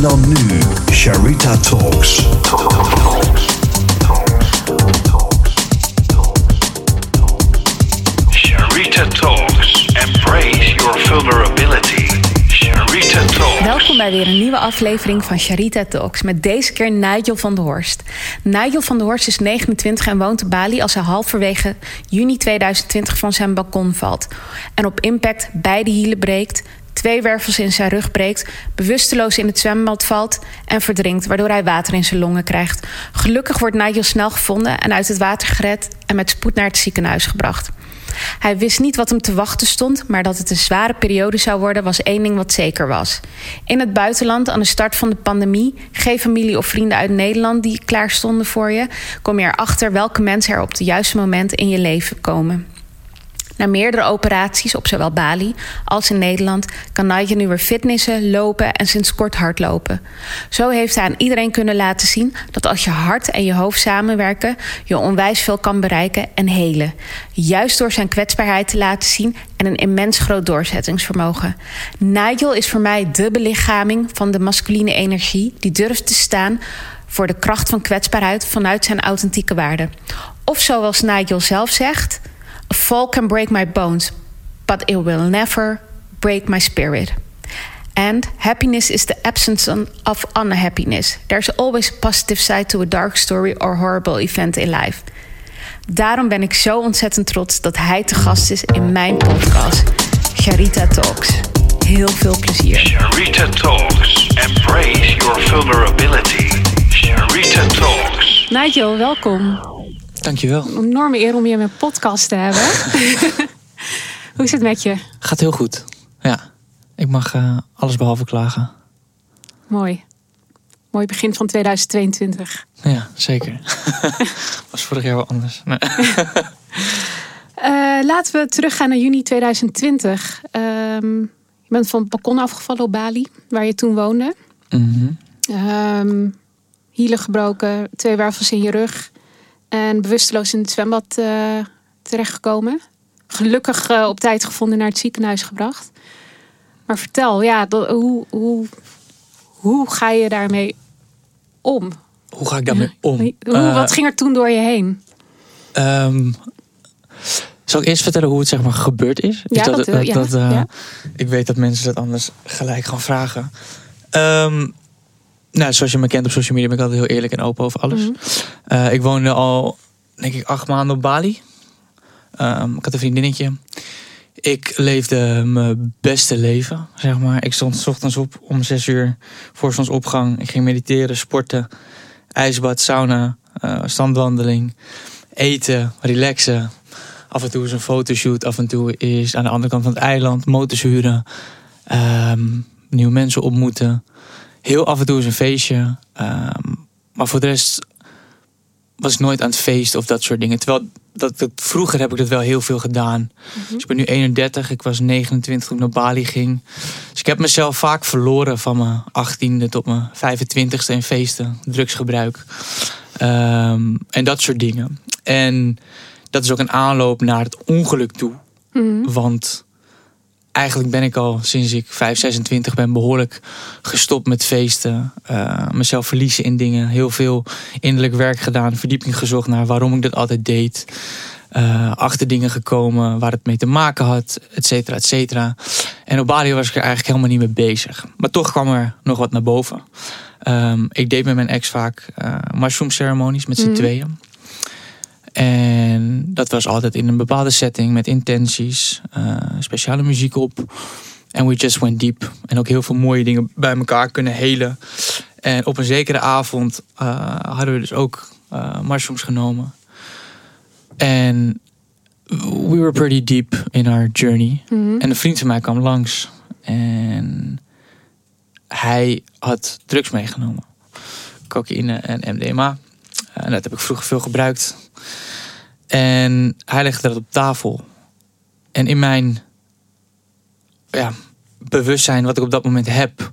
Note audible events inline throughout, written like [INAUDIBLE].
En dan nu, Sharita Talks. Sharita Talks. Embrace your vulnerability. Sharita Talks. Welkom bij weer een nieuwe aflevering van Sharita Talks. Met deze keer Nigel van der Horst. Nigel van der Horst is 29 en woont op Bali als hij halverwege juni 2020 van zijn balkon valt. En op impact beide hielen breekt, twee wervels in zijn rug breekt, bewusteloos in het zwembad valt en verdrinkt, waardoor hij water in zijn longen krijgt. Gelukkig wordt Nigel snel gevonden en uit het water gered en met spoed naar het ziekenhuis gebracht. Hij wist niet wat hem te wachten stond, maar dat het een zware periode zou worden was één ding wat zeker was. In het buitenland, aan de start van de pandemie, geen familie of vrienden uit Nederland die klaar stonden voor je, kom je erachter welke mensen er op het juiste moment in je leven komen. Na meerdere operaties op zowel Bali als in Nederland kan Nigel nu weer fitnessen, lopen en sinds kort hardlopen. Zo heeft hij aan iedereen kunnen laten zien dat als je hart en je hoofd samenwerken, je onwijs veel kan bereiken en helen. Juist door zijn kwetsbaarheid te laten zien en een immens groot doorzettingsvermogen. Nigel is voor mij de belichaming van de masculine energie die durft te staan voor de kracht van kwetsbaarheid vanuit zijn authentieke waarde. Of zoals Nigel zelf zegt. A fall can break my bones, but it will never break my spirit. And happiness is the absence of unhappiness. There's always a positive side to a dark story or horrible event in life. Daarom ben ik zo ontzettend trots dat hij te gast is in mijn podcast, Sharita Talks. Heel veel plezier. Sharita Talks. Embrace your vulnerability. Sharita Talks. Nigel, welkom. Dankjewel. Een enorme eer om je in mijn podcast te hebben. [LAUGHS] Hoe is het met je? Gaat heel goed. Ja, ik mag uh, alles behalve klagen. Mooi. Mooi begin van 2022. Ja, zeker. [LAUGHS] Was vorig jaar wel anders. Nee. uh, [LAUGHS] laten we teruggaan naar juni 2020. Um, je bent van het balkon afgevallen op Bali, waar je toen woonde. Mm -hmm. um, hielen gebroken, twee wervels in je rug. En bewusteloos in het zwembad uh, terechtgekomen. Gelukkig uh, op tijd gevonden naar het ziekenhuis gebracht. Maar vertel, ja, dat, hoe, hoe, hoe ga je daarmee om? Hoe ga ik daarmee [LAUGHS] om? Hoe, uh, wat ging er toen door je heen? Um, zal ik eerst vertellen hoe het zeg maar gebeurd is? Ja, dat, dat, dat, ja, dat ja. Ik weet dat mensen dat anders gelijk gaan vragen. Um, nou, zoals je me kent op social media ben ik altijd heel eerlijk en open over alles. Mhm. Uh, ik woonde al, denk ik, acht maanden op Bali. Um, ik had een vriendinnetje. Ik leefde mijn beste leven, zeg maar. Ik stond 's ochtends op om zes uur voor zonsopgang. Ik ging mediteren, sporten, ijsbad, sauna, uh, standwandeling, eten, relaxen. Af en toe is een fotoshoot, af en toe is aan de andere kant van het eiland motors huren. Um, nieuwe mensen ontmoeten heel af en toe is een feestje. Um, maar voor de rest was ik nooit aan het feesten of dat soort dingen. Terwijl dat, dat, vroeger heb ik dat wel heel veel gedaan. Mhm. Dus ik ben nu 31, ik was 29 toen ik naar Bali ging. Dus ik heb mezelf vaak verloren van mijn 18e tot mijn 25e in feesten, drugsgebruik. Um, en dat soort dingen. En dat is ook een aanloop naar het ongeluk toe. Mhm. Want eigenlijk ben ik al sinds ik 5, 26 ben behoorlijk gestopt met feesten. Uh, mezelf verliezen in dingen. Heel veel innerlijk werk gedaan. Verdieping gezocht naar waarom ik dat altijd deed. Uh, achter dingen gekomen waar het mee te maken had. Et cetera, et cetera. En op Bali was ik er eigenlijk helemaal niet mee bezig. Maar toch kwam er nog wat naar boven. Um, ik deed met mijn ex vaak uh, mushroom ceremonies met z'n Mhm. tweeën. En dat was altijd in een bepaalde setting met intenties, uh, speciale muziek op. En we just went deep. En ook heel veel mooie dingen bij elkaar kunnen helen. En op een zekere avond uh, hadden we dus ook uh, mushrooms genomen. En we were pretty deep in our journey. Mhm. En een vriend van mij kwam langs. En hij had drugs meegenomen. Cocaïne en MDMA. En dat heb ik vroeger veel gebruikt. En hij legde dat op tafel. En in mijn ja, bewustzijn, wat ik op dat moment heb.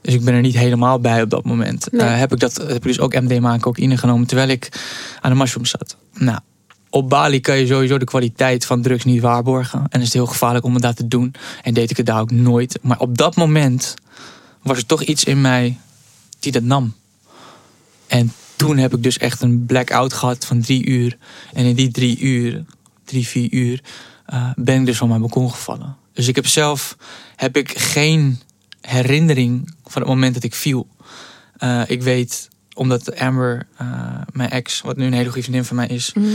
Dus ik ben er niet helemaal bij op dat moment. Nee. eh, heb, ik dat, heb ik dus ook MDMA en cocaïne genomen terwijl ik aan de mushroom zat. Nou, op Bali kan je sowieso de kwaliteit van drugs niet waarborgen. En is het heel gevaarlijk om het daar te doen. En deed ik het daar ook nooit. Maar op dat moment was er toch iets in mij die dat nam. En toen heb ik dus echt een blackout gehad van drie uur. En in die drie uur, drie, vier uur, eh, ben ik dus van mijn balkon gevallen. Dus ik heb zelf heb ik geen herinnering van het moment dat ik viel. Eh, ik weet, omdat Amber, eh, mijn ex, wat nu een hele goede vriendin van mij is, Mhm.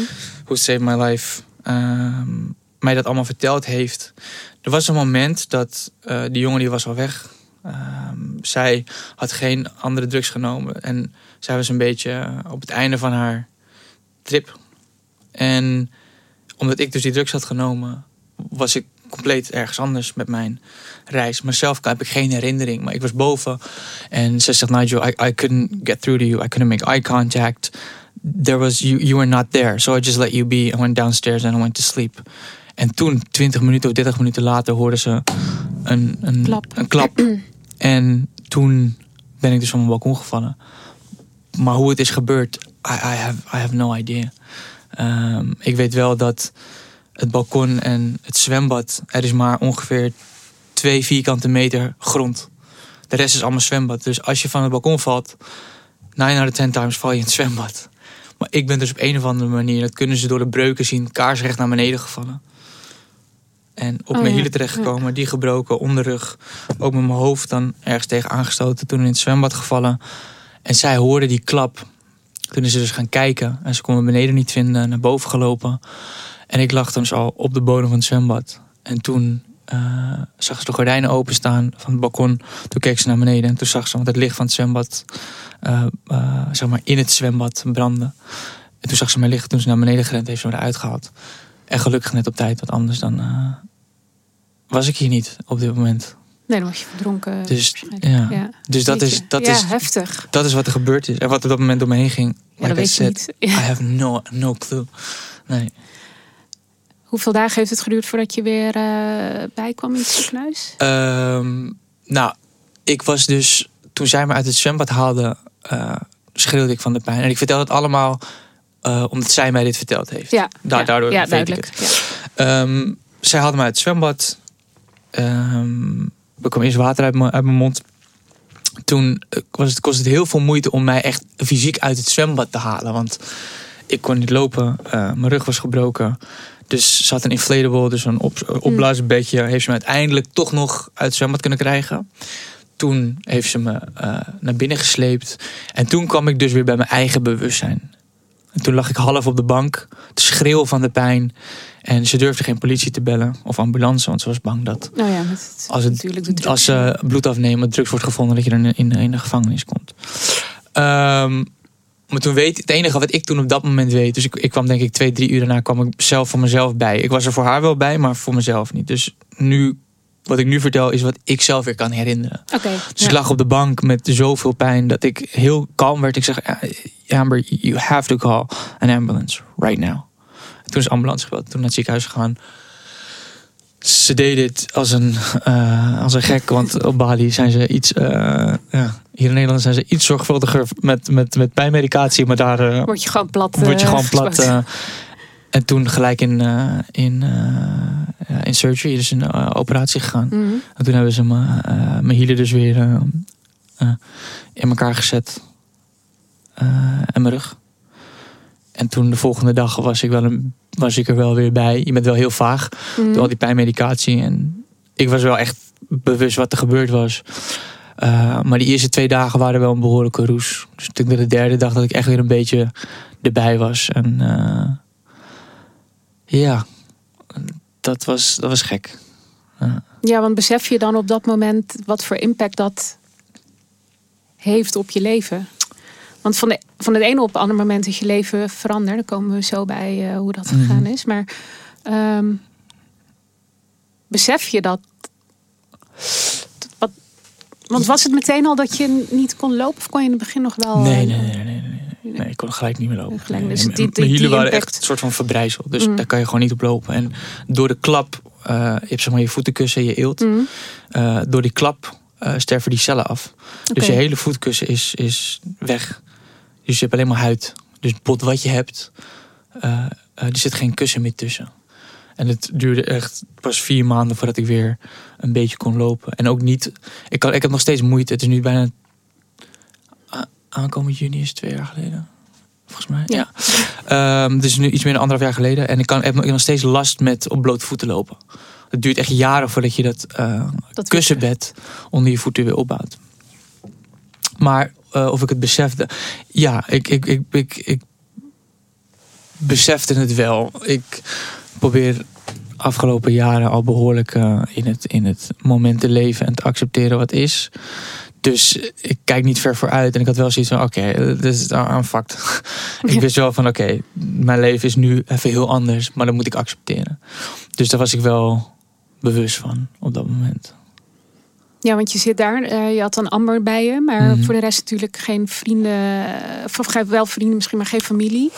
Who Saved My Life, ehm, mij dat allemaal verteld heeft. Er was een moment dat die jongen die was al weg. Ehm, zij had geen andere drugs genomen. En zij was een beetje eh, op het einde van haar trip. En omdat ik dus die drugs had genomen, was ik compleet ergens anders met mijn reis. Maar zelf heb ik geen herinnering. Maar ik was boven en ze zegt, Nigel, I, I couldn't get through to you. I couldn't make eye contact. There was, you, you were not there. So I just let you be. I went downstairs and I went to sleep. En toen, 20 minuten of 30 minuten later, hoorden ze een, een Klap. Een klap. [CLEARS THROAT] en toen ben ik dus van mijn balkon gevallen. Maar hoe het is gebeurd, I, I, have, I have no idea. Ehm, ik weet wel dat het balkon en het zwembad, er is maar ongeveer twee vierkante meter grond. De rest is allemaal zwembad. Dus als je van het balkon valt, 9 out of 10 times val je in het zwembad. Maar ik ben dus op een of andere manier, dat kunnen ze door de breuken zien, kaarsrecht naar beneden gevallen. En op Oh, mijn hielen terechtgekomen, die gebroken, onderrug. Ook met mijn hoofd dan ergens tegen aangestoten, toen in het zwembad gevallen. En zij hoorden die klap. Toen ze dus gaan kijken. En ze kon me beneden niet vinden, naar boven gelopen. En ik lag dus al op de bodem van het zwembad. En toen eh, zag ze de gordijnen openstaan van het balkon. Toen keek ze naar beneden en toen zag ze want het licht van het zwembad, eh, zeg maar in het zwembad branden. En toen zag ze mij liggen toen ze naar beneden gerend heeft, ze me eruit gehaald. En gelukkig net op tijd, want anders dan was ik hier niet op dit moment. Nee, dan was je verdronken. Dus, ja. Dus dat is, dat, ja, is, heftig. dat is wat er gebeurd is. En wat er op dat moment door me heen ging. Ja, dat Like I said, niet. I have no, no clue. Nee. Hoeveel dagen heeft het geduurd voordat je weer eh bijkwam in het ziekenhuis? Ehm, nou, ik was dus... Toen zij me uit het zwembad haalden, eh, schreeuwde ik van de pijn. En ik vertel het allemaal eh, omdat zij mij dit verteld heeft. Ja, Da- ja, daardoor ja, weet duidelijk. ik het. Ehm, zij haalde me uit het zwembad. Ehm er kwam eerst water uit mijn, uit mijn mond. Toen eh, was het, kost het heel veel moeite om mij echt fysiek uit het zwembad te halen. Want ik kon niet lopen. eh, mijn rug was gebroken. Dus ze had een inflatable, dus een op, opblaasbedje. Heeft ze me uiteindelijk toch nog uit het zwembad kunnen krijgen. Toen heeft ze me eh, naar binnen gesleept. En toen kwam ik dus weer bij mijn eigen bewustzijn. En toen lag ik half op de bank, te schreeuwen van de pijn. En ze durfde geen politie te bellen of ambulance, want ze was bang dat Nou ja, als, het, als ze bloed afnemen, drugs wordt gevonden, dat je dan in, in de gevangenis komt. Ehm, maar toen weet het enige wat ik toen op dat moment weet. Dus ik, ik kwam denk ik twee, drie uur daarna kwam ik zelf voor mezelf bij. Ik was er voor haar wel bij, maar voor mezelf niet. Dus nu, wat ik nu vertel, is wat ik zelf weer kan herinneren. Oké. Dus ik lag op de bank met zoveel pijn dat ik heel kalm werd. Ik zeg, "Ja, Amber, you have to call an ambulance right now. Toen is de ambulance gebeld, toen naar het ziekenhuis gegaan. Ze deed dit als een, eh, als een gek, want op Bali zijn ze iets, eh, ja, hier in Nederland zijn ze iets zorgvuldiger met, met, met pijnmedicatie, maar daar eh, Word je gewoon plat. word je gewoon plat. En toen gelijk in, eh, in, eh, in surgery, dus in eh, operatie gegaan. Mhm. En toen hebben ze me, mijn hielen dus weer in elkaar gezet. En mijn rug. En toen de volgende dag was ik, wel een, was ik er wel weer bij. Je bent wel heel vaag Mhm. door al die pijnmedicatie. En ik was wel echt bewust wat er gebeurd was. Maar die eerste twee dagen waren wel een behoorlijke roes. Dus ik denk dat de derde dag dat ik echt weer een beetje erbij was. En ja, dat was, dat was gek. Ja, want besef je dan op dat moment wat voor impact dat heeft op je leven? Want van, de, van het ene op het andere moment is je leven veranderd. Dan komen we zo bij eh, hoe dat Mhm. gegaan is. Maar ehm, besef je dat? Wat, want was het meteen al dat je niet kon lopen? Of kon je in het begin nog wel... Nee, nee, nee, nee, ik kon gelijk niet meer lopen. Gelijk, dus nee, die- mijn- die- mijn hielen waren impact- echt een soort van verbrijzeld. Dus Mm. daar kan je gewoon niet op lopen. En door de klap, eh, je hebt zeg maar je voetenkussen, je eelt. mhm. Eh, door die klap eh, sterven die cellen af. Dus je hele voetkussen is, is weg. Dus je hebt alleen maar huid. Dus het bot wat je hebt, er zit geen kussen meer tussen. En het duurde echt pas vier maanden voordat ik weer een beetje kon lopen. En ook niet, ik, kan, ik heb nog steeds moeite. Het is nu bijna aankomend juni is twee jaar geleden. Volgens mij. Ja. Ehm, dus nu iets meer dan anderhalf jaar geleden. En ik kan, heb nog- steeds last met op blote voeten lopen. Het duurt echt jaren voordat je dat, eh, Dat kussenbed onder je voeten weer opbouwt. Maar eh, of ik het besefte. Ja, ik, ik, ik, ik, ik besefte het wel. Ik probeer afgelopen jaren al behoorlijk eh, in, het, in het moment te leven en te accepteren wat is. Dus ik kijk niet ver vooruit. En ik had wel zoiets van, oké, dit is een fact. [LAUGHS] ik wist wel van, oké, mijn leven is nu even heel anders. Maar dat moet ik accepteren. Dus daar was ik wel bewust van op dat moment. Ja, want je zit daar. eh, je had dan Amber bij je. Maar Mhm. voor de rest natuurlijk geen vrienden. eh, Of wel vrienden misschien, maar geen familie.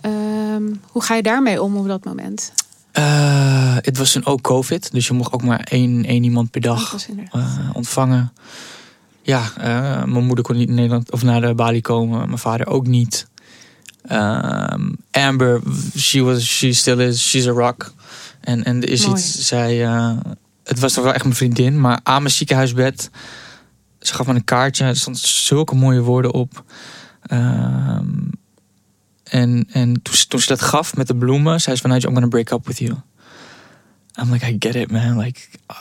Ehm, hoe ga je daarmee om op dat moment? Eh, het was toen ook COVID. Dus je mocht ook maar één, één iemand per dag eh, ontvangen. Ja, eh, mijn moeder kon niet in Nederland of naar de Bali komen. Mijn vader ook niet. Ehm, Amber, she was, she still is, she's a rock. En, en er is Mooi. iets, zij, eh, het was toch wel echt mijn vriendin, maar aan mijn ziekenhuisbed, ze gaf me een kaartje, er stonden zulke mooie woorden op. Ehm, en en toen, ze- toen ze dat gaf met de bloemen, zei ze van, I'm gonna break up with you. I'm like, I get it, man. Like,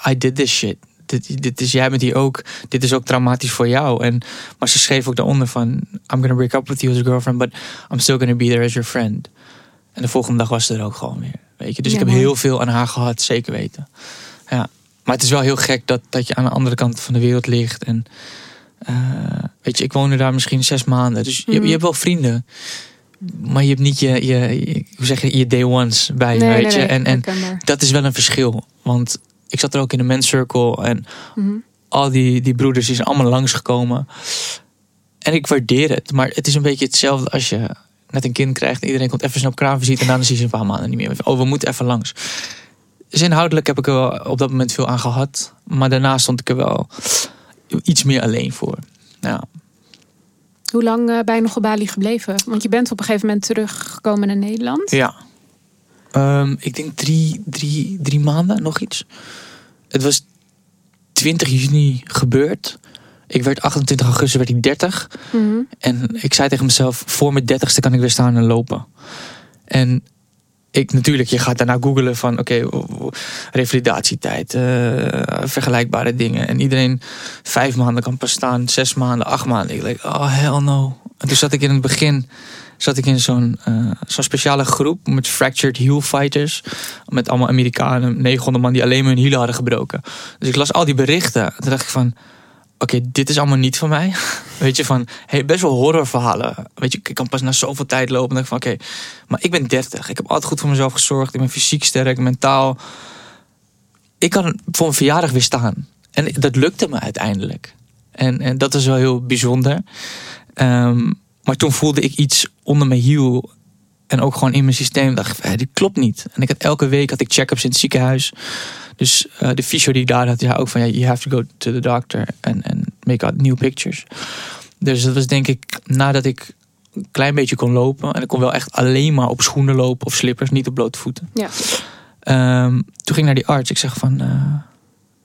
I did this shit. Dit, dit is, jij bent hier ook. Dit is ook traumatisch voor jou. En, maar ze schreef ook daaronder van... I'm gonna break up with you as a girlfriend... but I'm still gonna be there as your friend. En de volgende dag was ze er ook gewoon weer. Weet je? Dus Ja, ik heb heel veel aan haar gehad, zeker weten. Ja. Maar het is wel heel gek dat, dat je aan de andere kant van de wereld ligt. En eh, weet je, ik woonde daar misschien zes maanden. Dus je, Mhm. je hebt wel vrienden. Maar je hebt niet je, je, je- hoe zeg je, je day ones bij je, Nee, weet nee, je. nee, en, en dat is wel een verschil. Want ik zat er ook in de men's circle en Mhm. al die, die broeders die zijn allemaal langsgekomen. En ik waardeer het. Maar het is een beetje hetzelfde als je net een kind krijgt. En iedereen komt even snel op kraamvisite en zie je ze een paar maanden niet meer. Oh, we moeten even langs. Dus inhoudelijk heb ik er wel op dat moment veel aan gehad. Maar daarna stond ik er wel iets meer alleen voor. Ja. Hoe lang eh, ben je nog op Bali gebleven? Want je bent op een gegeven moment teruggekomen naar Nederland. Ja. Ehm, ik denk drie, drie, drie maanden, nog iets. Het was 20 juni gebeurd. Ik werd 28 augustus werd ik 30. Mhm. En ik zei tegen mezelf, voor mijn 30ste kan ik weer staan en lopen. En ik natuurlijk, je gaat daarna googelen van oké, revalidatietijd, eh, vergelijkbare dingen. En iedereen vijf maanden kan pas staan, zes maanden, acht maanden. Ik dacht, oh hell no. En toen zat ik in het begin zat ik in zo'n eh, zo'n speciale groep met fractured heel fighters. Met allemaal Amerikanen, 900 man die alleen maar hun hielen hadden gebroken. Dus ik las al die berichten. En toen dacht ik van, oké, dit is allemaal niet van mij. [LAUGHS] Weet je, van hey, best wel horrorverhalen. Weet je, ik kan pas na zoveel tijd lopen. En ik van, oké, maar ik ben 30. Ik heb altijd goed voor mezelf gezorgd. Ik ben fysiek sterk, mentaal. Ik kan voor een verjaardag weer staan. En dat lukte me uiteindelijk. En, en dat is wel heel bijzonder. Ehm, maar toen voelde ik iets onder mijn hiel. En ook gewoon in mijn systeem. dacht ik, dit klopt niet. En ik had elke week had ik check-ups in het ziekenhuis. Dus eh, de fysio die ik daar had, ja, ook van ja, you have to go to the doctor and, and make out new pictures. Dus dat was denk ik nadat ik een klein beetje kon lopen. En ik kon wel echt alleen maar op schoenen lopen of slippers, niet op blote voeten. Ja. Ehm, toen ging ik naar die arts. Ik zeg van. eh,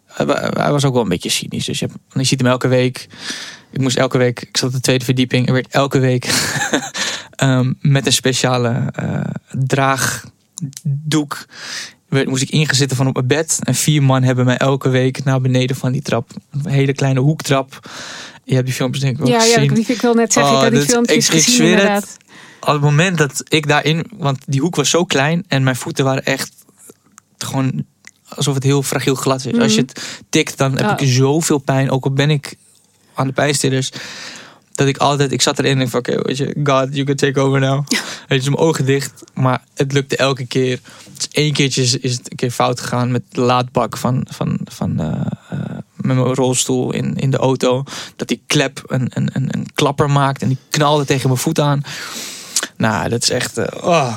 hij wa- hij was ook wel een beetje cynisch. Dus je, hebt, je ziet hem elke week. Ik moest elke week. Ik zat op de tweede verdieping. Er werd elke week [LAUGHS] ehm, met een speciale eh, draagdoek. werd- Moest ik ingezitten van op mijn bed. En vier man hebben mij elke week naar beneden van die trap. Een hele kleine hoektrap. Je hebt die filmpjes denk ik wel Ja, ja gezien. ik, ik wil net zeggen, Oh, ik heb die filmpjes ik- ik gezien zweer het. inderdaad. Op het moment dat ik daarin, want die hoek was zo klein en mijn voeten waren echt gewoon alsof het heel fragiel glad is. Als je het tikt, dan heb Oh. ik zoveel pijn. Ook al ben ik aan de pijnstillers. Dat ik altijd, ik zat erin en ik van oké, weet je, God, you can take over now. Weet je, mijn ogen dicht. Maar het lukte elke keer. Dus één keertje is, is het een keer fout gegaan met de laadbak van, van, van eh, eh, met mijn rolstoel in, in de auto. Dat die klep een, een, een, een klapper maakt en die knalde tegen mijn voet aan. Nou, dat is echt. eh, oh.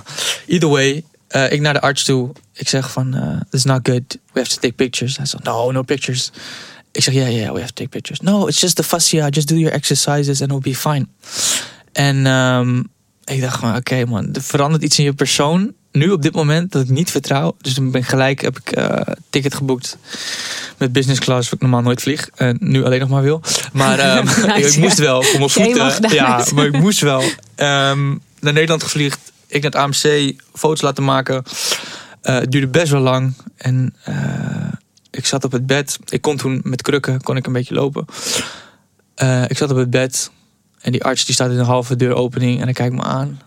Either way, ik naar de arts toe. Ik zeg van, this is not good. We have to take pictures. Hij zegt, no, no pictures. Ik zeg, ja, yeah, yeah, we have to take pictures. No, it's just the fascia. Just do your exercises and it'll be fine. En ehm, ik dacht van, oké man, er verandert iets in je persoon. Nu op dit moment dat ik niet vertrouw. Dus toen ben ik gelijk, heb ik eh ticket geboekt met business class, wat ik normaal nooit vlieg. En nu alleen nog maar wil. Maar [LAUGHS] ehm, Nice, ik moest ja. wel voor mijn voeten. Ja, maar ik moest wel. Ehm, naar Nederland gevliegd. Ik naar het AMC, foto's laten maken. Eh, het duurde best wel lang. En eh, ik zat op het bed. Ik kon toen met krukken kon ik een beetje lopen. Eh, ik zat op het bed. En die arts die staat in een halve deuropening. En hij kijkt me aan.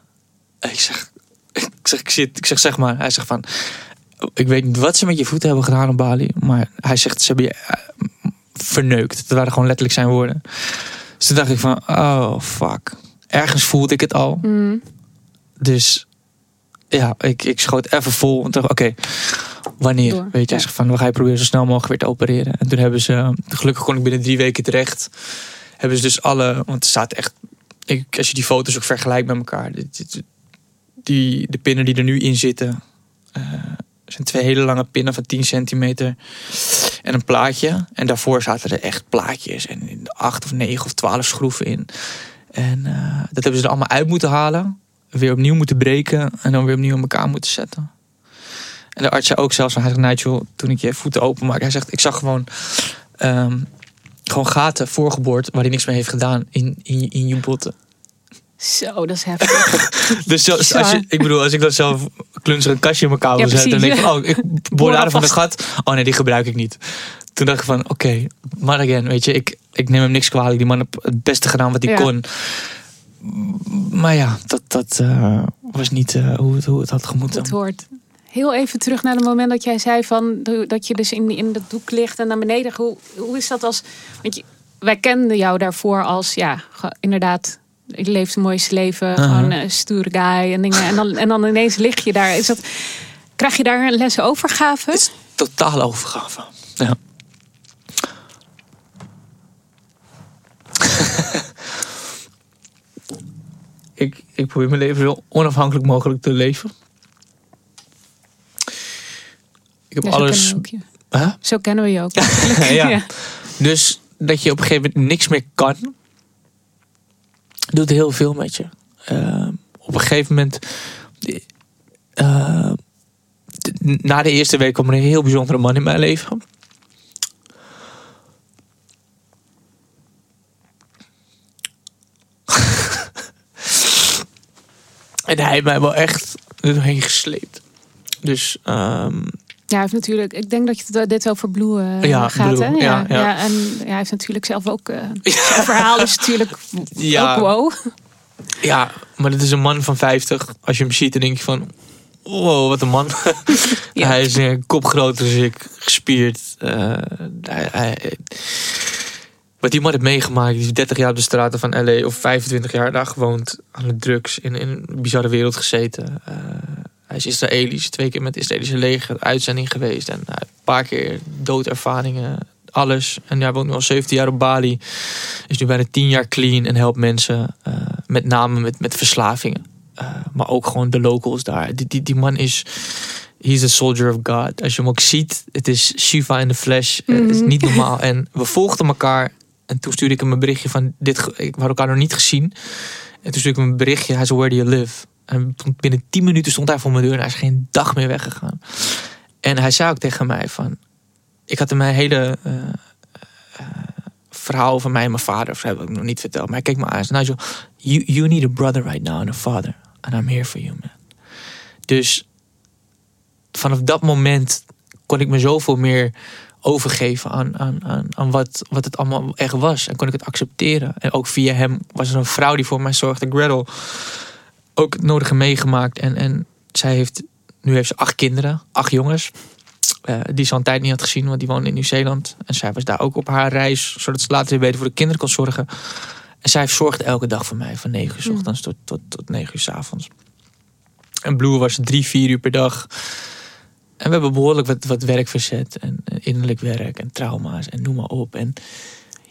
En ik zeg, ik zeg, ik zit, ik zeg, zeg maar. Hij zegt van, ik weet niet wat ze met je voeten hebben gedaan op Bali. Maar hij zegt, ze hebben je eh, verneukt. Dat waren gewoon letterlijk zijn woorden. Dus toen dacht ik van, oh fuck. Ergens voelde ik het al. Mm. Dus ja, ik, ik schoot even vol. En dacht, oké, wanneer? Door, Weet je, ja. van, we gaan je proberen zo snel mogelijk weer te opereren. En toen hebben ze, gelukkig kon ik binnen drie weken terecht. Hebben ze dus alle, want er staat echt, ik, als je die foto's ook vergelijkt met elkaar. dit- Die, de pinnen die er nu in zitten, eh, zijn twee hele lange pinnen van 10 centimeter en een plaatje. En daarvoor zaten er echt plaatjes en acht of negen of twaalf schroeven in. En eh, dat hebben ze er allemaal uit moeten halen. Weer opnieuw moeten breken en dan weer opnieuw in elkaar moeten zetten. En de arts zei ook zelfs, hij zegt, Nigel, toen ik je voeten openmaakte, hij zegt, ik zag gewoon, ehm, gewoon gaten voorgeboord waar hij niks mee heeft gedaan in, in, je- in je botten. Zo, dat is heftig. [LAUGHS] Dus als je, ik bedoel, als ik dan zelf klunzig een kastje in wil Ja, zetten, dan denk ik van, oh, ik boor daar van alvast. gat. Oh nee, die gebruik ik niet. Toen dacht ik van, oké, maar again, weet je, ik, ik neem hem niks kwalijk. Die man heeft het beste gedaan wat hij Ja. kon. Maar ja, dat, dat eh, was niet eh, hoe, het, hoe het had gemoeten. Dat hoort. Heel even terug naar het moment dat jij zei van dat je dus in, in de doek ligt en naar beneden. Hoe, hoe is dat als. Want je, wij kenden jou daarvoor als ja, ge- inderdaad. Je leeft het mooiste leven, gewoon een stoere guy en dingen. En dan, en dan ineens lig je daar. Is dat, krijg je daar een les overgave? Het is totaal overgave. Ja. [LAUGHS] ik, ik probeer mijn leven zo onafhankelijk mogelijk te leven. Ik heb Ja, zo, alles. kennen. Huh? zo kennen we je ook. [LAUGHS] ja. Ja. Dus dat je op een gegeven moment niks meer kan, doet heel veel met je. Eh, op een gegeven moment, eh, na de eerste week kwam er een heel bijzondere man in mijn leven. [LAUGHS] en hij heeft mij wel echt doorheen gesleept. Dus ehm, Ja, hij heeft natuurlijk. Ik denk dat je het dit over Blue eh, Ja, gaat, Blue, hè? ja, ja. en ja, hij heeft natuurlijk zelf ook. eh [LAUGHS] Zijn verhaal is natuurlijk Ja. ook wow. Ja, maar dit is een man van 50. Als je hem ziet, dan denk je van... Wow, wat een man. [LAUGHS] [LAUGHS] Hij is een kop groter dan ik, gespierd. Eh, hij, hij- wat die man heeft meegemaakt, die is 30 jaar op de straten van LA of 25 jaar daar gewoond aan de drugs, in, in een bizarre wereld gezeten. Hij is Israëlisch, twee keer met het Israëlische leger uitzending geweest en heeft een paar keer doodervaringen, alles. En hij woont nu al 17 jaar op Bali, is nu bijna 10 jaar clean en helpt mensen, eh, met name met, met verslavingen. Eh, maar ook gewoon de locals daar. Die, die, die man is. He's a soldier of God. Als je hem ook ziet, het is Shiva in de flesh. Het is niet normaal. En we volgden elkaar. En toen stuurde ik hem een berichtje van dit. Ik we hadden elkaar nog niet gezien. En toen stuurde ik hem een berichtje. Hij zei, where do you live? En binnen 10 minuten stond hij voor mijn deur. En hij is geen dag meer weggegaan. En hij zei ook tegen mij van. Ik had hem mijn hele eh, eh, verhaal over mij en mijn vader. Of heb ik nog niet verteld. Maar hij keek me aan. Hij zei, Nigel, you, you need a brother right now and a father. And I'm here for you, man. Dus vanaf dat moment kon ik me zoveel meer overgeven aan, aan, aan, aan wat, wat het allemaal echt was. En kon ik het accepteren. En ook via hem was er een vrouw die voor mij zorgde, Gretel. Ook het nodige meegemaakt. En, en zij heeft, nu heeft ze acht kinderen, acht jongens. eh, die ze al een tijd niet had gezien, want die woonde in Nieuw-Zeeland. En zij was daar ook op haar reis, zodat ze later weer beter voor de kinderen kon zorgen. En zij zorgde elke dag voor mij, van 9 uur 's Mm. ochtends tot, tot, tot 9 uur 's avonds. En Blue was drie, vier uur per dag. En we hebben behoorlijk wat, wat werk verzet. En innerlijk werk en trauma's en noem maar op. En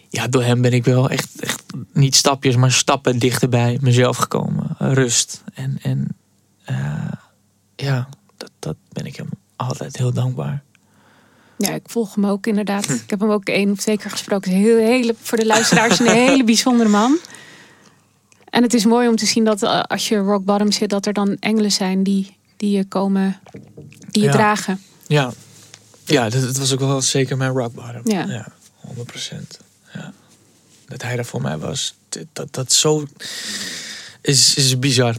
ja, door hem ben ik wel echt, echt niet stapjes, maar stappen dichterbij mezelf gekomen. Rust. En, en eh, ja, dat, dat ben ik hem altijd heel dankbaar. Ja, ik volg hem ook inderdaad. [LAUGHS] Ik heb hem ook één of twee keer gesproken. Heel, hele, voor de luisteraars een [LAUGHS] hele bijzondere man. En het is mooi om te zien dat eh, als je rock bottom zit, dat er dan engelen zijn die, die je komen, die je Ja. dragen. Ja, Ja, dat, dat was ook wel zeker mijn rock bottom. Ja. 100%. Ja. Dat hij daar voor mij was. Dat, dat, zo is, is bizar.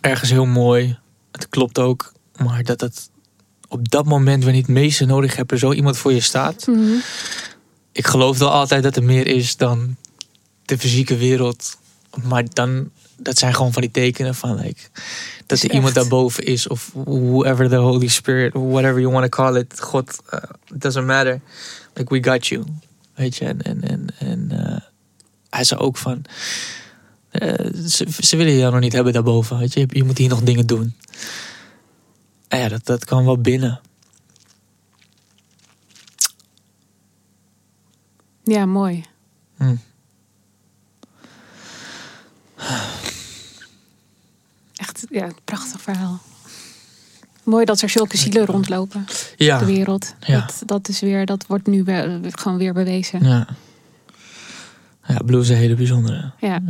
Ergens heel mooi. Het klopt ook. Maar dat het op dat moment, wanneer je het meeste nodig hebt, er zo iemand voor je staat. Mhm. Ik geloof wel altijd dat er meer is dan de fysieke wereld. Maar dan, dat zijn gewoon van die tekenen van like, dat Is er iemand daarboven is. Of whoever the Holy Spirit, whatever you want to call it. God, uh, it doesn't matter. Like we got you. Weet je, en, en, en, hij zei ook van, eh, ze, ze willen jou nog niet hebben daarboven. Weet je, je moet hier nog dingen doen. En ja, dat, dat kan wel binnen. Ja, mooi. Hm. Echt, ja, een prachtig verhaal. Mooi dat er zulke zielen rondlopen Ja, de wereld. Ja. Dat, dat is weer, dat wordt nu gewoon weer bewezen. ja. Ja, Blue is een hele bijzondere. Ja.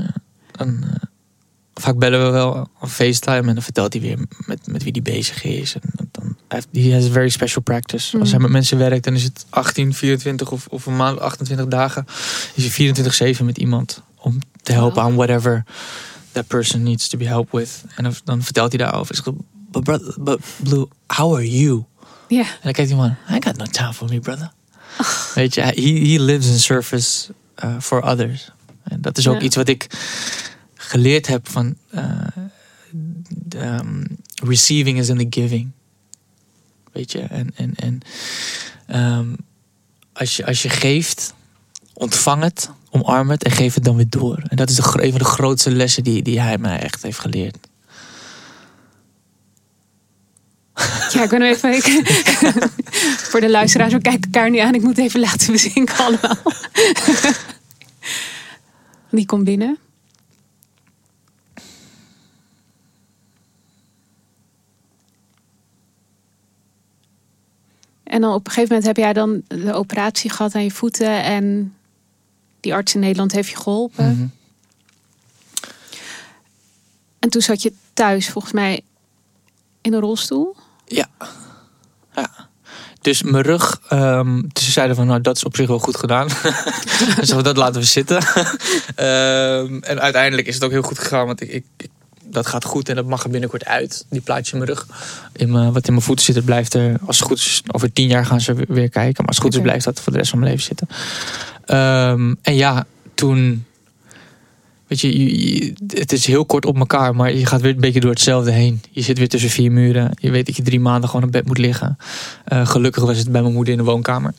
En, eh, vaak bellen we wel op FaceTime en dan vertelt hij weer met, met wie hij bezig is. En dan, hij has a very special practice. Als Mm. hij met mensen werkt, dan is het 18, 24 of, of een maand, 28 dagen. Is hij 24-7 met iemand om te helpen Wow. aan whatever that person needs to be helped with. En dan, vertelt hij daarover. Zeg, but, brother, but Blue, how are you? Ja. En dan kijkt hij man, I got no time for me, brother. Weet je, he, he lives in service for others. En dat is ook Ja. iets wat ik geleerd heb van uh, um, receiving is in the giving. Weet je, en, en, en um, als, je, als je geeft, ontvang het, omarm het en geef het dan weer door. En dat is de, een van de grootste lessen die, die hij mij echt heeft geleerd. [LAUGHS] Ja, ik ben even. Ik, [LAUGHS] voor de luisteraars, we kijken elkaar nu aan. Ik moet even laten bezinken allemaal. [LAUGHS] Die komt binnen. En dan op een gegeven moment heb jij dan de operatie gehad aan je voeten. En die arts in Nederland heeft je geholpen. Mhm. En toen zat je thuis, volgens mij, in een rolstoel. Ja. ja. Dus mijn rug, dus ze zeiden van nou dat is op zich wel goed gedaan. [LAUGHS] dus dat laten we zitten. [LAUGHS] Ehm, en uiteindelijk is het ook heel goed gegaan, want ik, ik, dat gaat goed en dat mag er binnenkort uit. Die plaatje in mijn rug, in mijn, wat in mijn voeten zit, het blijft er, als het goed is, over tien jaar gaan ze weer- kijken. Maar als het goed is, blijft dat voor de rest van mijn leven zitten. Ehm, en ja, toen, weet je, je- je- het is heel kort op elkaar, maar je gaat weer een beetje door hetzelfde heen. Je zit weer tussen vier muren. Je weet dat je drie maanden gewoon op bed moet liggen. Eh, gelukkig was het bij mijn moeder in de woonkamer.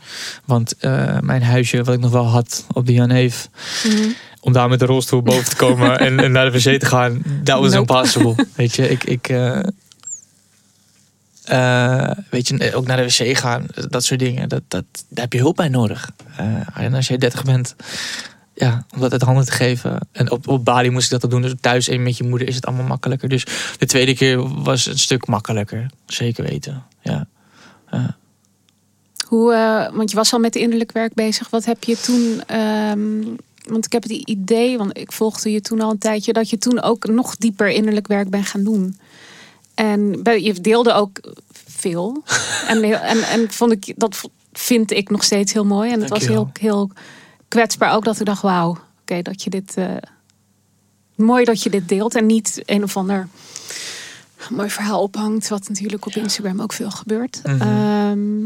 Want eh, mijn huisje, wat ik nog wel had op de Jan Heef, om daar met de rolstoel boven te komen [LAUGHS] en, en naar de wc te gaan, dat was Nope. impossible. [LAUGHS] Weet je, ik, ik eh, weet je, ook naar de wc gaan, dat soort dingen, dat, dat, daar heb je hulp bij nodig. En als je 30 bent, ja, om dat uit handen te geven. En op, op Bali moest ik dat doen, dus thuis en met je moeder is het allemaal makkelijker. Dus de tweede keer was een stuk makkelijker, zeker weten. Ja. Hoe, eh, want je was al met innerlijk werk bezig. Wat heb je toen? ehm, want ik heb het idee, want ik volgde je toen al een tijdje, dat je toen ook nog dieper innerlijk werk bent gaan doen. En je deelde ook veel. [LAUGHS] en, en, en vond ik dat vind ik nog steeds heel mooi. En het was heel, heel kwetsbaar ook dat ik dacht, wauw, oké, dat je dit. eh, mooi dat je dit deelt en niet een of ander mooi verhaal ophangt, wat natuurlijk op Instagram ook veel gebeurt. Mhm. Ehm,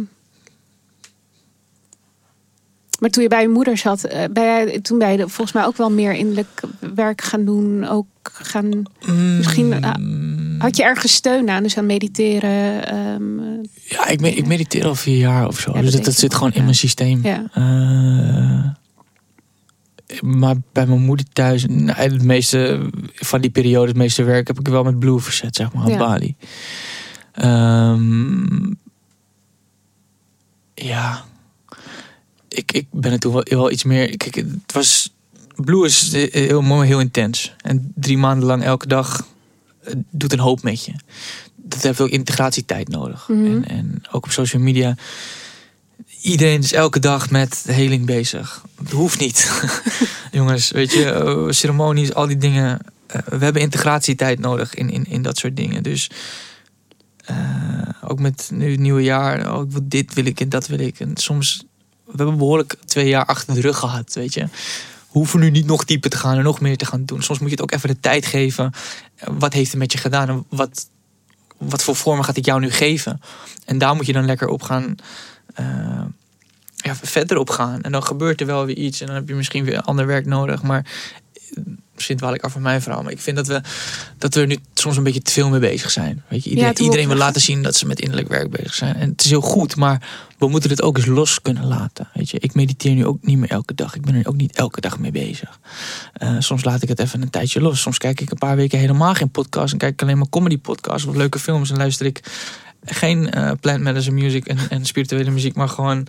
maar toen je bij je moeder zat, eh, toen ben je volgens mij ook wel meer innerlijk werk gaan doen. Ook gaan, Misschien, eh, Mm, had je ergens steun aan, dus aan mediteren. ehm, Ja, ik, me- ik mediteer al vier jaar of zo. Ja, dus dat zit gewoon in mijn systeem. ja. Maar bij mijn moeder thuis, nou, het meeste van die periode, het meeste werk heb ik wel met Blue verzet, zeg maar, op Ja. Bali. Ehm, ja, ik, ik ben er toen wel, wel iets meer. Kijk, het was. Blue is heel mooi, heel intens. En drie maanden lang elke dag eh, doet een hoop met je. Dat heeft ook integratietijd nodig. Mhm. En, en ook op social media. Iedereen is elke dag met heling bezig. Het hoeft niet. [LAUGHS] Jongens, weet je, eh, ceremonies, al die dingen. eh, we hebben integratietijd nodig in, in, in dat soort dingen. Dus eh, Ook met nu het nieuwe jaar. Oh, ik dit wil ik en dat wil ik. En soms, we hebben behoorlijk twee jaar achter de rug gehad, weet je. We hoeven nu niet nog dieper te gaan en nog meer te gaan doen. Soms moet je het ook even de tijd geven. Wat heeft het met je gedaan en wat, wat voor vormen gaat het jou nu geven? En daar moet je dan lekker op gaan. Eh, ja, verder op gaan. En dan gebeurt er wel weer iets. En dan heb je misschien weer ander werk nodig. Maar misschien dwaal ik af van mijn verhaal. Maar ik vind dat we, dat we er nu soms een beetje te veel mee bezig zijn. Weet je, iedereen, wil laten zien dat ze met innerlijk werk bezig zijn. En het is heel goed. Maar we moeten het ook eens los kunnen laten. Weet je, ik mediteer nu ook niet meer elke dag. Ik ben er ook niet elke dag mee bezig. Eh, soms laat ik het even een tijdje los. Soms kijk ik een paar weken helemaal geen podcast. En kijk ik alleen maar comedy podcasts of leuke films. En luister ik geen eh plant medicine music en, en spirituele muziek. Maar gewoon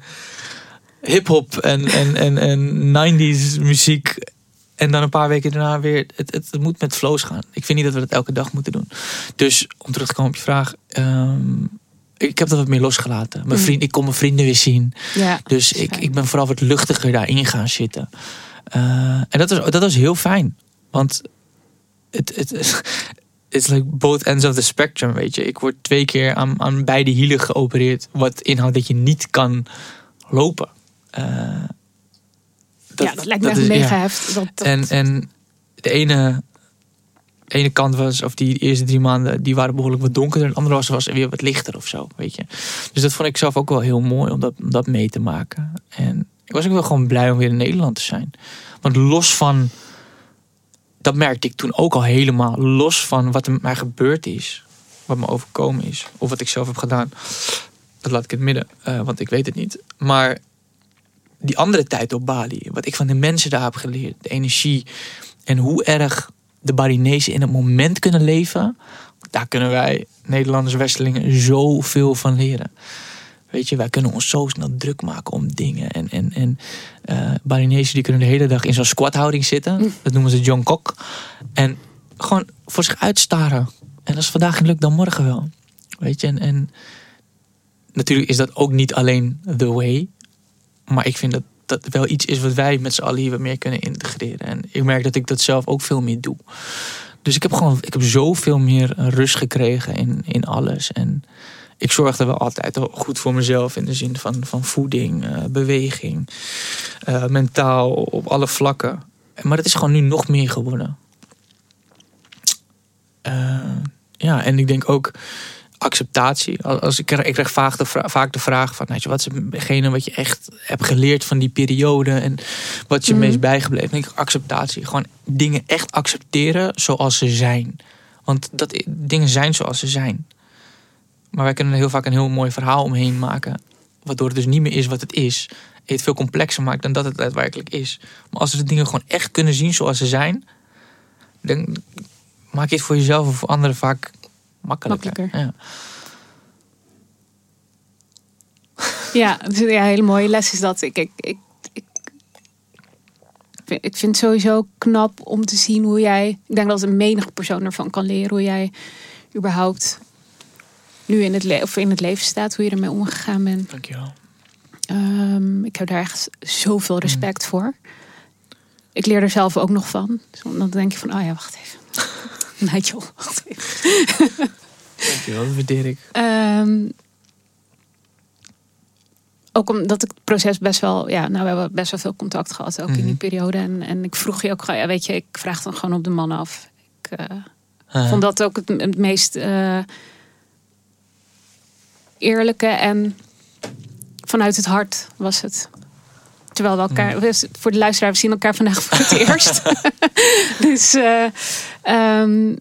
hip-hop en, en, en, en 90s muziek. En dan een paar weken daarna weer. Het, het, het moet met flows gaan. Ik vind niet dat we dat elke dag moeten doen. Dus om terug te komen op je vraag. ehm, ik heb dat wat meer losgelaten. Mijn Mm. vriend, ik kon mijn vrienden weer zien. Ja, Dus is ik, ik ben vooral wat luchtiger daarin gaan zitten. Eh, en dat was, dat was heel fijn. Want het, het, [LAUGHS] it's like both ends of the spectrum, weet je. Ik word twee keer aan, aan beide hielen geopereerd. Wat inhoudt dat je niet kan lopen. Eh, ja, dat lijkt me echt is- mega heftig. Dat, dat- En, en de ene, de ene kant was, of die eerste drie maanden, die waren behoorlijk wat donkerder. En de andere was, was weer wat lichter of zo, weet je. Dus dat vond ik zelf ook wel heel mooi om dat, om dat mee te maken. En ik was ook wel gewoon blij om weer in Nederland te zijn. Want los van, dat merkte ik toen ook al helemaal, los van wat er met mij gebeurd is, wat me overkomen is, of wat ik zelf heb gedaan, dat laat ik in het midden, eh, want ik weet het niet. Maar die andere tijd op Bali, wat ik van de mensen daar heb geleerd, de energie en hoe erg de Balinese in het moment kunnen leven, daar kunnen wij Nederlanders, Westelingen zoveel van leren. Weet je, wij kunnen ons zo snel druk maken om dingen. En, en, en Balinezen die kunnen de hele dag in zo'n squathouding zitten. Dat noemen ze Jongkok. En gewoon voor zich uitstaren. En als vandaag niet lukt, dan morgen wel. Weet je, en, en natuurlijk is dat ook niet alleen the way. Maar ik vind dat dat wel iets is wat wij met z'n allen hier wat meer kunnen integreren. En ik merk dat ik dat zelf ook veel meer doe. Dus ik heb gewoon ik heb zoveel meer rust gekregen in, in alles. En ik zorgde wel altijd goed voor mezelf in de zin van, van voeding, eh, beweging, eh, mentaal op alle vlakken. Maar het is gewoon nu nog meer geworden. Eh, ja, en ik denk ook acceptatie. Als ik, krijg- ik krijg vaak de, vra- vaak de vraag van, weet je, wat is hetgene wat je echt hebt geleerd van die periode en wat is je Mhm. meest bijgebleven? Ik denk acceptatie. Gewoon dingen echt accepteren zoals ze zijn. Want dat, dingen zijn zoals ze zijn. Maar wij kunnen er heel vaak een heel mooi verhaal omheen maken. Waardoor het dus niet meer is wat het is. En het veel complexer maakt dan dat het daadwerkelijk is. Maar als we de dingen gewoon echt kunnen zien zoals ze zijn. Dan maak je het voor jezelf of voor anderen vaak makkelijker. Makkelijker. Ja. Ja, dus, ja, een hele mooie les is dat. Ik, ik, ik, ik, vind- ik vind het sowieso knap om te zien hoe jij... Ik denk dat een menige persoon ervan kan leren. Hoe jij überhaupt nu in het, le of in het leven staat. Hoe je ermee omgegaan bent. Dankjewel. Ehm, ik heb daar echt zoveel respect voor. Ik leer er zelf ook nog van. Dus dan denk je van, oh ja, wacht even. [LAUGHS] Nigel. Dankjewel, dat waardeer ik. Ook omdat ik het proces best wel, ja, nou we hebben best wel veel contact gehad ook in die Mhm. periode. En, en ik vroeg je ook, gewoon, ja, weet je, ik vraag dan gewoon op de man af. Ik eh, Uh, vond dat ook het, het meest eh, eerlijke en vanuit het hart was het. Terwijl we elkaar, we- voor de luisteraar, we zien elkaar vandaag voor het [LAUGHS] eerst. [LAUGHS] dus, eh, ehm,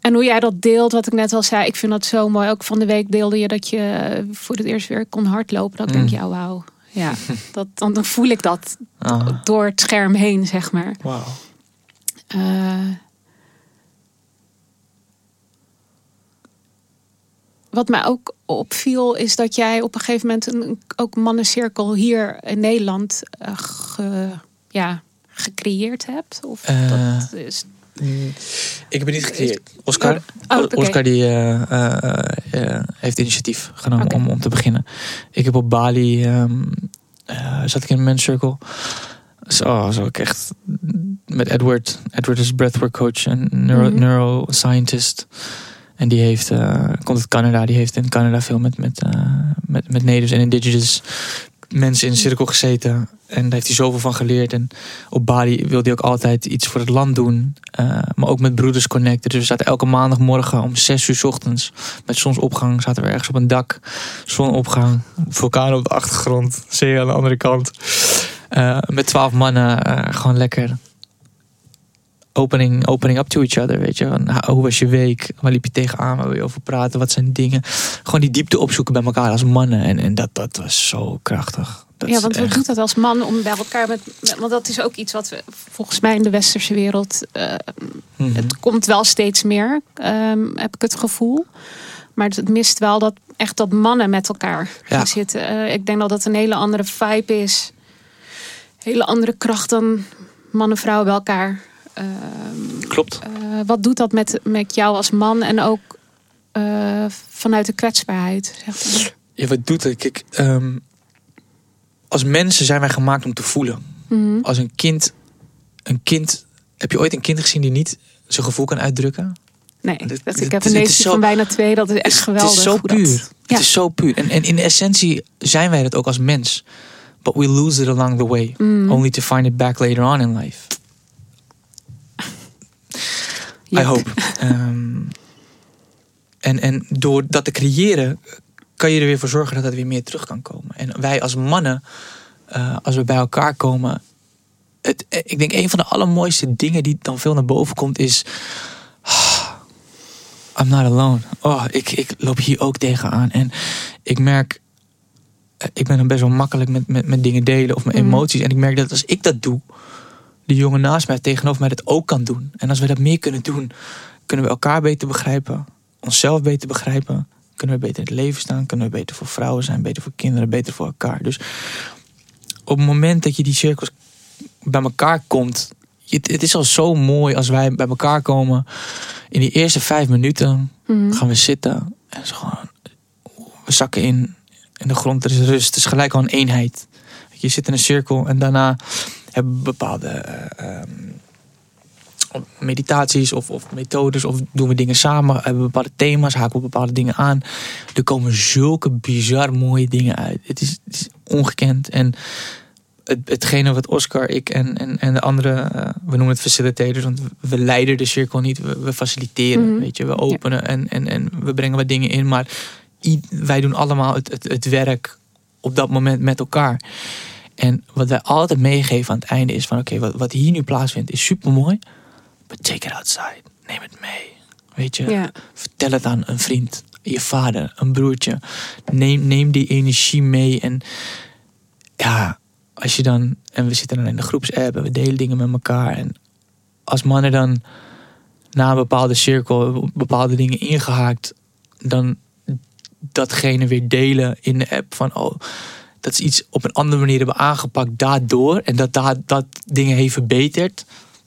en hoe jij dat deelt, wat ik net al zei, ik vind dat zo mooi. Ook van de week deelde je dat je voor het eerst weer kon hardlopen. Dan denk Mm. je, oh, wauw. Ja, [LAUGHS] dat, dan, dan voel ik dat ah, door het scherm heen, zeg maar. wauw. Eh, wat mij ook opviel is dat jij op een gegeven moment een ook mannencirkel hier in Nederland eh, ge- ja, gecreëerd hebt. Of Eh, dat is, Ik heb het niet gecreëerd. Oscar, Oh, oké. Oscar die, eh, heeft initiatief genomen om, om te beginnen. Ik heb op Bali, ehm, eh, zat ik in een circle. Zo, zo ik echt met Edward. Edward is breathwork coach en neuro, Mhm. neuroscientist. En die heeft, eh, komt uit Canada. Die heeft in Canada veel met, met, eh, met, met natives en indigenous mensen in een cirkel gezeten. En daar heeft hij zoveel van geleerd. En op Bali wilde hij ook altijd iets voor het land doen. Eh, maar ook met Broeders Connecten. Dus we zaten elke maandagmorgen om zes uur 's ochtends. Met zonsopgang zaten we ergens op een dak. Zonopgang. Vulkaan op de achtergrond. Zee aan de andere kant. Met twaalf mannen. gewoon lekker opening, opening up to each other, weet je. Van, hoe was je week? Waar liep je tegenaan? Waar wil je over praten? Wat zijn dingen? Gewoon die diepte opzoeken bij elkaar als mannen. En, en dat, dat was zo krachtig. Dat ja, want echt- doet dat als man om bij elkaar met, met- Want dat is ook iets wat we volgens mij in de westerse wereld. eh, Mhm. Het komt wel steeds meer, ehm, heb ik het gevoel. Maar het mist wel dat echt dat mannen met elkaar gaan Ja. zitten. Eh, ik denk dat dat een hele andere vibe is. Hele andere kracht dan man en vrouw bij elkaar. Ehm, Klopt. eh, wat doet dat met, met jou als man en ook eh, vanuit de kwetsbaarheid? Zeg maar. Ja, wat doet het? Kijk, ehm, als mensen zijn wij gemaakt om te voelen. Mhm. Als een kind, een kind... Heb je ooit een kind gezien die niet zijn gevoel kan uitdrukken? Nee, dat, ik heb een neefje van bijna twee. Dat is echt geweldig. Het is zo dat- puur. Ja. Het is zo puur. En, en in essentie zijn wij dat ook als mens. But we lose it along the way. Mm. Only to find it back later on in life. I Yep. hope. Ehm, en, en door dat te creëren, kan je er weer voor zorgen dat het weer meer terug kan komen. En wij als mannen, eh, als we bij elkaar komen. Het, eh, ik denk een van de allermooiste dingen die dan veel naar boven komt is. ah, I'm not alone. Oh, ik, ik loop hier ook tegenaan. En ik merk. eh, Ik ben dan best wel makkelijk met, met, met dingen delen of mijn Mhm. emoties. En ik merk dat als ik dat doe, de jongen naast mij tegenover mij dat ook kan doen. En als we dat meer kunnen doen, kunnen we elkaar beter begrijpen, onszelf beter begrijpen, kunnen we beter in het leven staan, kunnen we beter voor vrouwen zijn, beter voor kinderen, beter voor elkaar. Dus op het moment dat je die cirkels bij elkaar komt, je- het is al zo mooi als wij bij elkaar komen. In die eerste vijf minuten Mhm. gaan we zitten en zo gewoon, we zakken in, in de grond, er is rust, het is gelijk al een eenheid. Je zit in een cirkel en daarna hebben bepaalde eh, ehm, meditaties of, of methodes of doen we dingen samen, hebben we bepaalde thema's, haken we bepaalde dingen aan. Er komen zulke bizar mooie dingen uit. Het is, het is ongekend en het, hetgene wat Oscar, ik en, en, en de andere, eh, we noemen het facilitators, want we leiden de cirkel niet, we, we faciliteren, Mhm. weet je, we openen en, en, en we brengen wat dingen in, maar wij doen allemaal het, het, het werk op dat moment met elkaar. En wat wij altijd meegeven aan het einde is van oké, wat, wat hier nu plaatsvindt is super mooi, but take it outside, neem het mee, weet je. Ja. Vertel het aan een vriend, je vader, een broertje. Neem, neem die energie mee. En ja, als je dan. En we zitten dan in de groepsapp en we delen dingen met elkaar. En als mannen dan na een bepaalde cirkel bepaalde dingen ingehaakt, dan datgene weer delen in de app van oh. Dat is iets op een andere manier hebben aangepakt daardoor. En dat dat, dat dingen heeft verbeterd.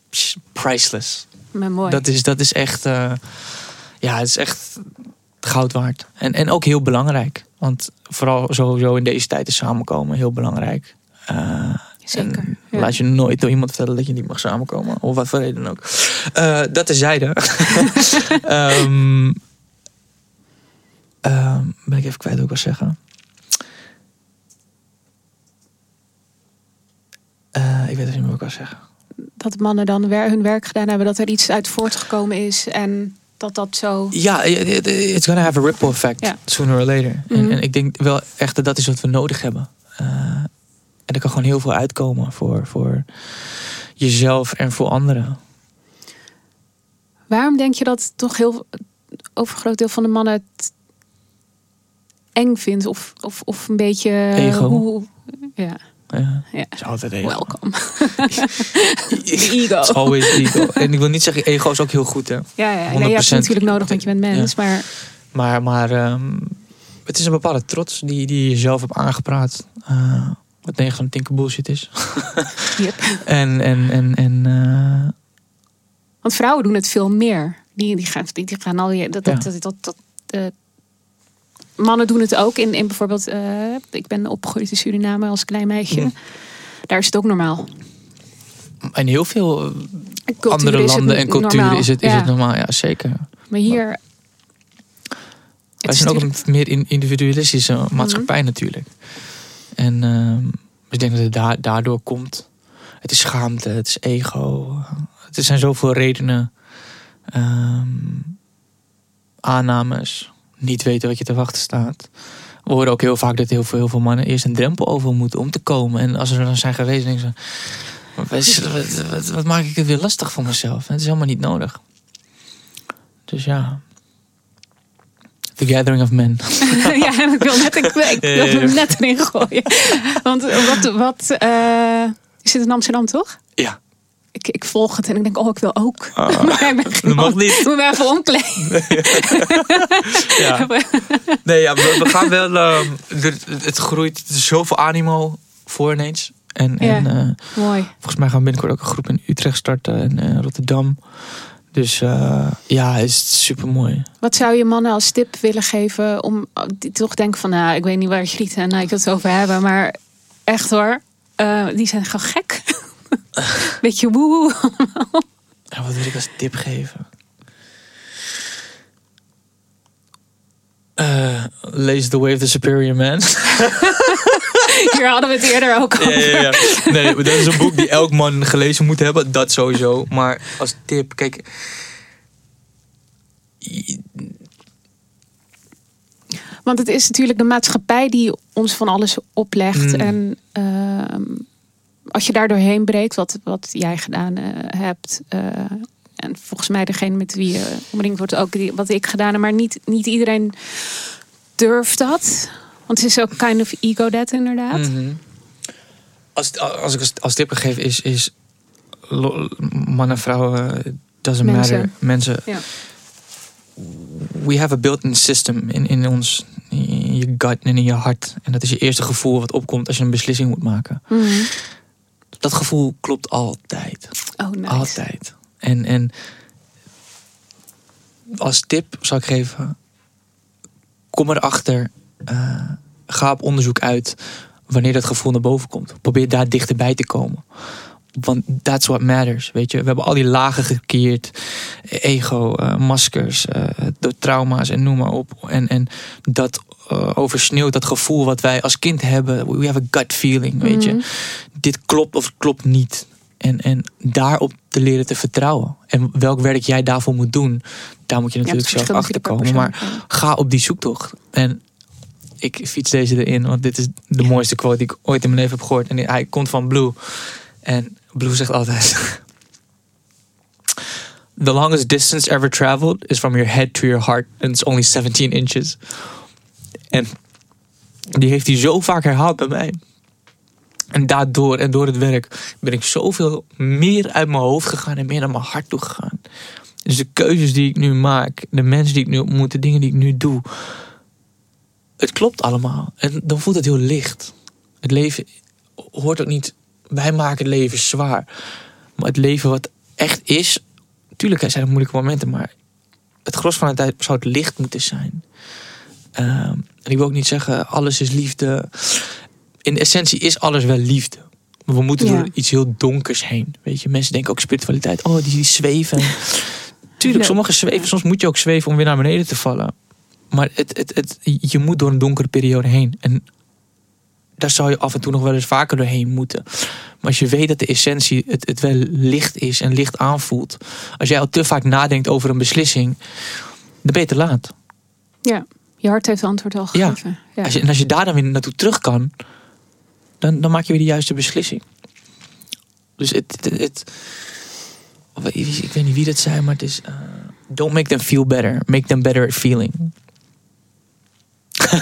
Psh, Priceless. Maar mooi. Dat is, dat is echt, eh, ja, het is echt goud waard. En, en ook heel belangrijk. Want vooral sowieso in deze tijd is samenkomen heel belangrijk. Eh, Zeker, en ja. Laat je nooit door iemand vertellen dat je niet mag samenkomen. Of wat voor reden ook. Eh, dat terzijde. [LAUGHS] Ehm ehm, ben ik even kwijt wat ik wil zeggen. Eh, ik weet even niet meer wat ik wil zeggen. dat mannen dan wer- hun werk gedaan hebben, dat er iets uit voortgekomen is en dat dat zo. Ja, it- it- it's gonna have a ripple effect Ja. sooner or later. Mhm. En, en ik denk wel echt dat dat is wat we nodig hebben. Eh, en er kan gewoon heel veel uitkomen voor, voor jezelf en voor anderen. Waarom denk je dat toch heel overgroot deel van de mannen het eng vindt of, of, of een beetje Ego. hoe ja, Ja, ja. is altijd ego. welkom. The [LAUGHS] ego. It's always ego. En ik wil niet zeggen, ego is ook heel goed. Hè. Ja, ja. Nee, je hebt 100%. het natuurlijk nodig, want je bent mens. Maar Maar, maar ehm, het is een bepaalde trots die, die je jezelf hebt aangepraat. eh, wat 9 van de 10 keer bullshit is. [LAUGHS] yep. En, en, en, en eh, Want vrouwen doen het veel meer. Die, die, gaan, die, die gaan al je. Dat, dat, Ja. dat, dat, dat, eh, mannen doen het ook. In, in bijvoorbeeld, eh, ik ben opgegroeid in Suriname als klein meisje. Mhm. Daar is het ook normaal. in heel veel Cultuur andere het landen en culturen normaal. is het, is Ja. het normaal. Ja, zeker. Maar hier Wij is zijn ook een meer in- individualistische maatschappij natuurlijk. En ehm, ik denk dat het da- daardoor komt. Het is schaamte, het is ego. Er zijn zoveel redenen. Ehm, aannames. Niet weten wat je te wachten staat. We horen ook heel vaak dat heel veel, heel veel mannen eerst een drempel over moeten om te komen. En als ze er dan zijn geweest, denken ze... Wat, wat, wat, wat maak ik het weer lastig voor mezelf? Het is helemaal niet nodig. Dus ja. The gathering of men. [LAUGHS] ja, ik wil net, ik, wil hem net erin gooien. Want wat, wat eh, je zit in Amsterdam toch? Ja. Ik, ik volg het en ik denk, oh, ik wil ook. Ah, [LAUGHS] dat mag niet. Moet me even omkleden. [LAUGHS] Ja. Nee, ja, we, we gaan wel. ehm, er- het groeit. Er zoveel animo voor ineens. En, Ja. en eh, Mooi. volgens mij gaan we binnenkort ook een groep in Utrecht starten en eh, Rotterdam. Dus eh, ja, het is super mooi. Wat zou je mannen als tip willen geven om die toch denken van, nou, ik weet niet waar Griet en ik het over hebben, maar echt hoor, die zijn gewoon gek. [LAUGHS] [LAUGHS] Beetje woe. En wat wil ik als tip geven? Eh, lees The Way of the Superior Man. [LAUGHS] Hier hadden we het eerder ook over. Ja, ja, ja. Nee, dat is een boek die elk man gelezen moet hebben. Dat sowieso. Maar als tip, kijk. Want het is natuurlijk de maatschappij die ons van alles oplegt. Mm. En ehm, als je daar doorheen breekt, wat, wat jij gedaan eh, hebt. eh, en volgens mij degene met wie je omringd wordt ook die, wat ik gedaan heb. Maar niet, niet iedereen durft dat. Want het is ook kind of ego death inderdaad. Mhm. Als, als ik als, als tip geven is, is mannen, vrouwen, eh, doesn't Mensen. matter. Mensen. Ja. We have a built-in system in, in ons, in je gut en in je hart. En dat is je eerste gevoel wat opkomt als je een beslissing moet maken. Mhm. Dat gevoel klopt altijd. Oh, nice. Altijd. En, en als tip zou ik geven: kom erachter. eh ga op onderzoek uit wanneer dat gevoel naar boven komt. Probeer daar dichterbij te komen. Want that's what matters. Weet je, we hebben al die lagen gekeerd: ego, eh, maskers, eh, de trauma's en noem maar op. En, en dat eh, oversneeuwt dat gevoel wat wij als kind hebben. We have a gut feeling, weet je. Dit klopt of het klopt niet. En, en daarop te leren te vertrouwen. En welk werk jij daarvoor moet doen, daar moet je natuurlijk zelf achter komen. Maar ga op die zoektocht. En ik fiets deze erin, want dit is de mooiste quote die ik ooit in mijn leven heb gehoord. En hij komt van Blue. En Blue zegt altijd: [LAUGHS] The longest distance ever traveled is from your head to your heart. And it's only 17 inches. En die heeft hij zo vaak herhaald bij mij. En daardoor en door het werk ben ik zoveel meer uit mijn hoofd gegaan en meer naar mijn hart toe gegaan. Dus de keuzes die ik nu maak, de mensen die ik nu ontmoet, de dingen die ik nu doe. Het klopt allemaal. En dan voelt het heel licht. Het leven hoort ook niet. Wij maken het leven zwaar. Maar het leven wat echt is. Tuurlijk zijn er moeilijke momenten, maar het gros van de tijd zou het licht moeten zijn. Ehm, en ik wil ook niet zeggen, alles is liefde. In essentie is alles wel liefde. Maar we moeten Ja. door iets heel donkers heen. Weet je, mensen denken ook spiritualiteit. Oh, die, die zweven. [LAUGHS] Tuurlijk, Nee. sommige zweven. Soms moet je ook zweven om weer naar beneden te vallen. Maar het, het, het, je moet door een donkere periode heen. En daar zou je af en toe nog wel eens vaker doorheen moeten. Maar als je weet dat de essentie het, het wel licht is en licht aanvoelt. Als jij al te vaak nadenkt over een beslissing. Dan ben je te laat. Ja, je hart heeft het antwoord al Ja. gegeven. Ja. Als je, en als je daar dan weer naartoe terug kan, dan, dan maak je weer de juiste beslissing. Dus het. het, het- ik weet niet wie dat zei, maar het is. eh, don't make them feel better. Make them better at feeling. [LAUGHS]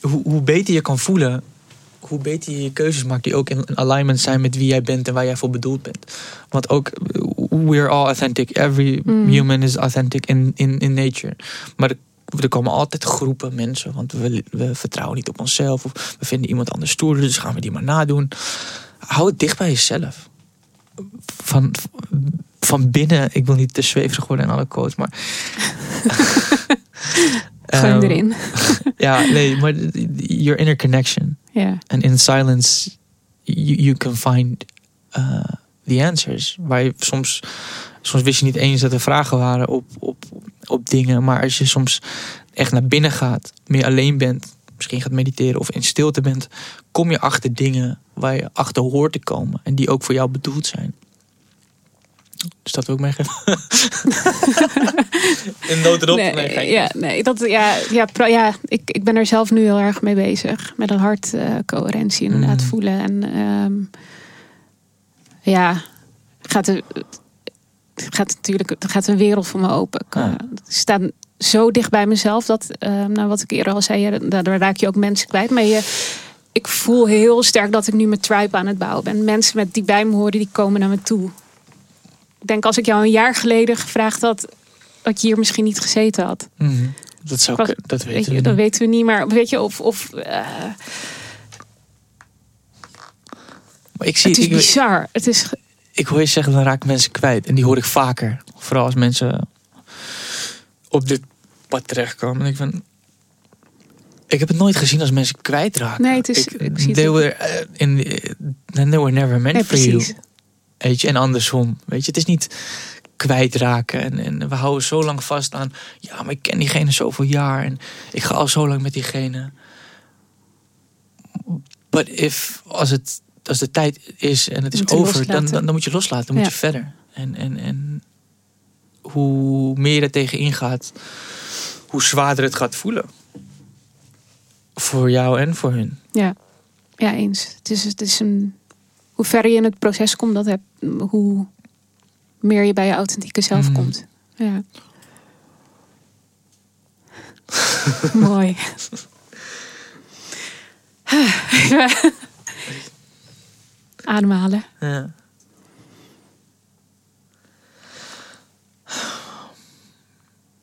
hoe, hoe beter je kan voelen, hoe beter je je keuzes maakt die ook in alignment zijn met wie jij bent en waar jij voor bedoeld bent. Want ook, eh, we're all authentic. Every Mm. human is authentic in, in, in nature. Maar er komen altijd groepen mensen, want we, we vertrouwen niet op onszelf. Of we vinden iemand anders stoerder, dus gaan we die maar nadoen. Hou het dicht bij jezelf. Van, van binnen, ik wil niet te zweverig worden in alle quotes, maar... [LAUGHS] Hem Ehm, erin. [LAUGHS] Ja, nee, maar your inner connection. Ja. And in silence, you, you can find uh, the answers. Waar je soms, soms wist je niet eens dat er vragen waren op, op, op dingen. Maar als je soms echt naar binnen gaat, meer alleen bent, misschien gaat mediteren of in stilte bent, kom je achter dingen waar je achter hoort te komen en die ook voor jou bedoeld zijn. Dus dat wil ik meegeven. [LAUGHS] In notendop. Nee, nee, ja, nee, dat, ja, ja, ja ik, ik ben er zelf nu heel erg mee bezig. Met een hartcoherentie inderdaad Mhm. voelen. En ehm, ja, gaat er, gaat natuurlijk er gaat een wereld voor me open. Ik, Ja. eh, sta zo dicht bij mezelf dat, ehm, nou, wat ik eerder al zei, ja, daardoor raak je ook mensen kwijt. Maar je, ik voel heel sterk dat ik nu mijn tribe aan het bouwen ben. Mensen met, die bij me horen, die komen naar me toe. Ik denk als ik jou een jaar geleden gevraagd had, dat je hier misschien niet gezeten had. Mhm. Dat, zou, Was- ik- dat weten we dat niet. weten we niet, maar weet je, of, of eh, Maar ik, zie, het is ik, bizar. Het is, ik hoor je zeggen, dan raak ik mensen kwijt. En die hoor ik vaker. Vooral als mensen op dit pad terechtkomen. En ik van... Ik heb het nooit gezien als mensen kwijtraken. Nee, het is- ik zie they were, eh, in, then they were never meant nee, for you. precies. Weet je, en andersom. Weet je, het is niet kwijtraken. En, en we houden zo lang vast aan. Ja, maar ik ken diegene zoveel jaar. En ik ga al zo lang met diegene. But if, als, het, als de tijd is en het is over, dan, dan, dan moet je loslaten. Dan moet je verder. En, en, en hoe meer je er tegen ingaat, hoe zwaarder het gaat voelen. Voor jou en voor hun. Ja, ja eens. Het is, het is een, hoe verder je in het proces komt, dat heb, hoe meer je bij je authentieke zelf Mhm. komt. Ja. [LAUGHS] Mooi. [LAUGHS] [LAUGHS] Ademhalen. Ja.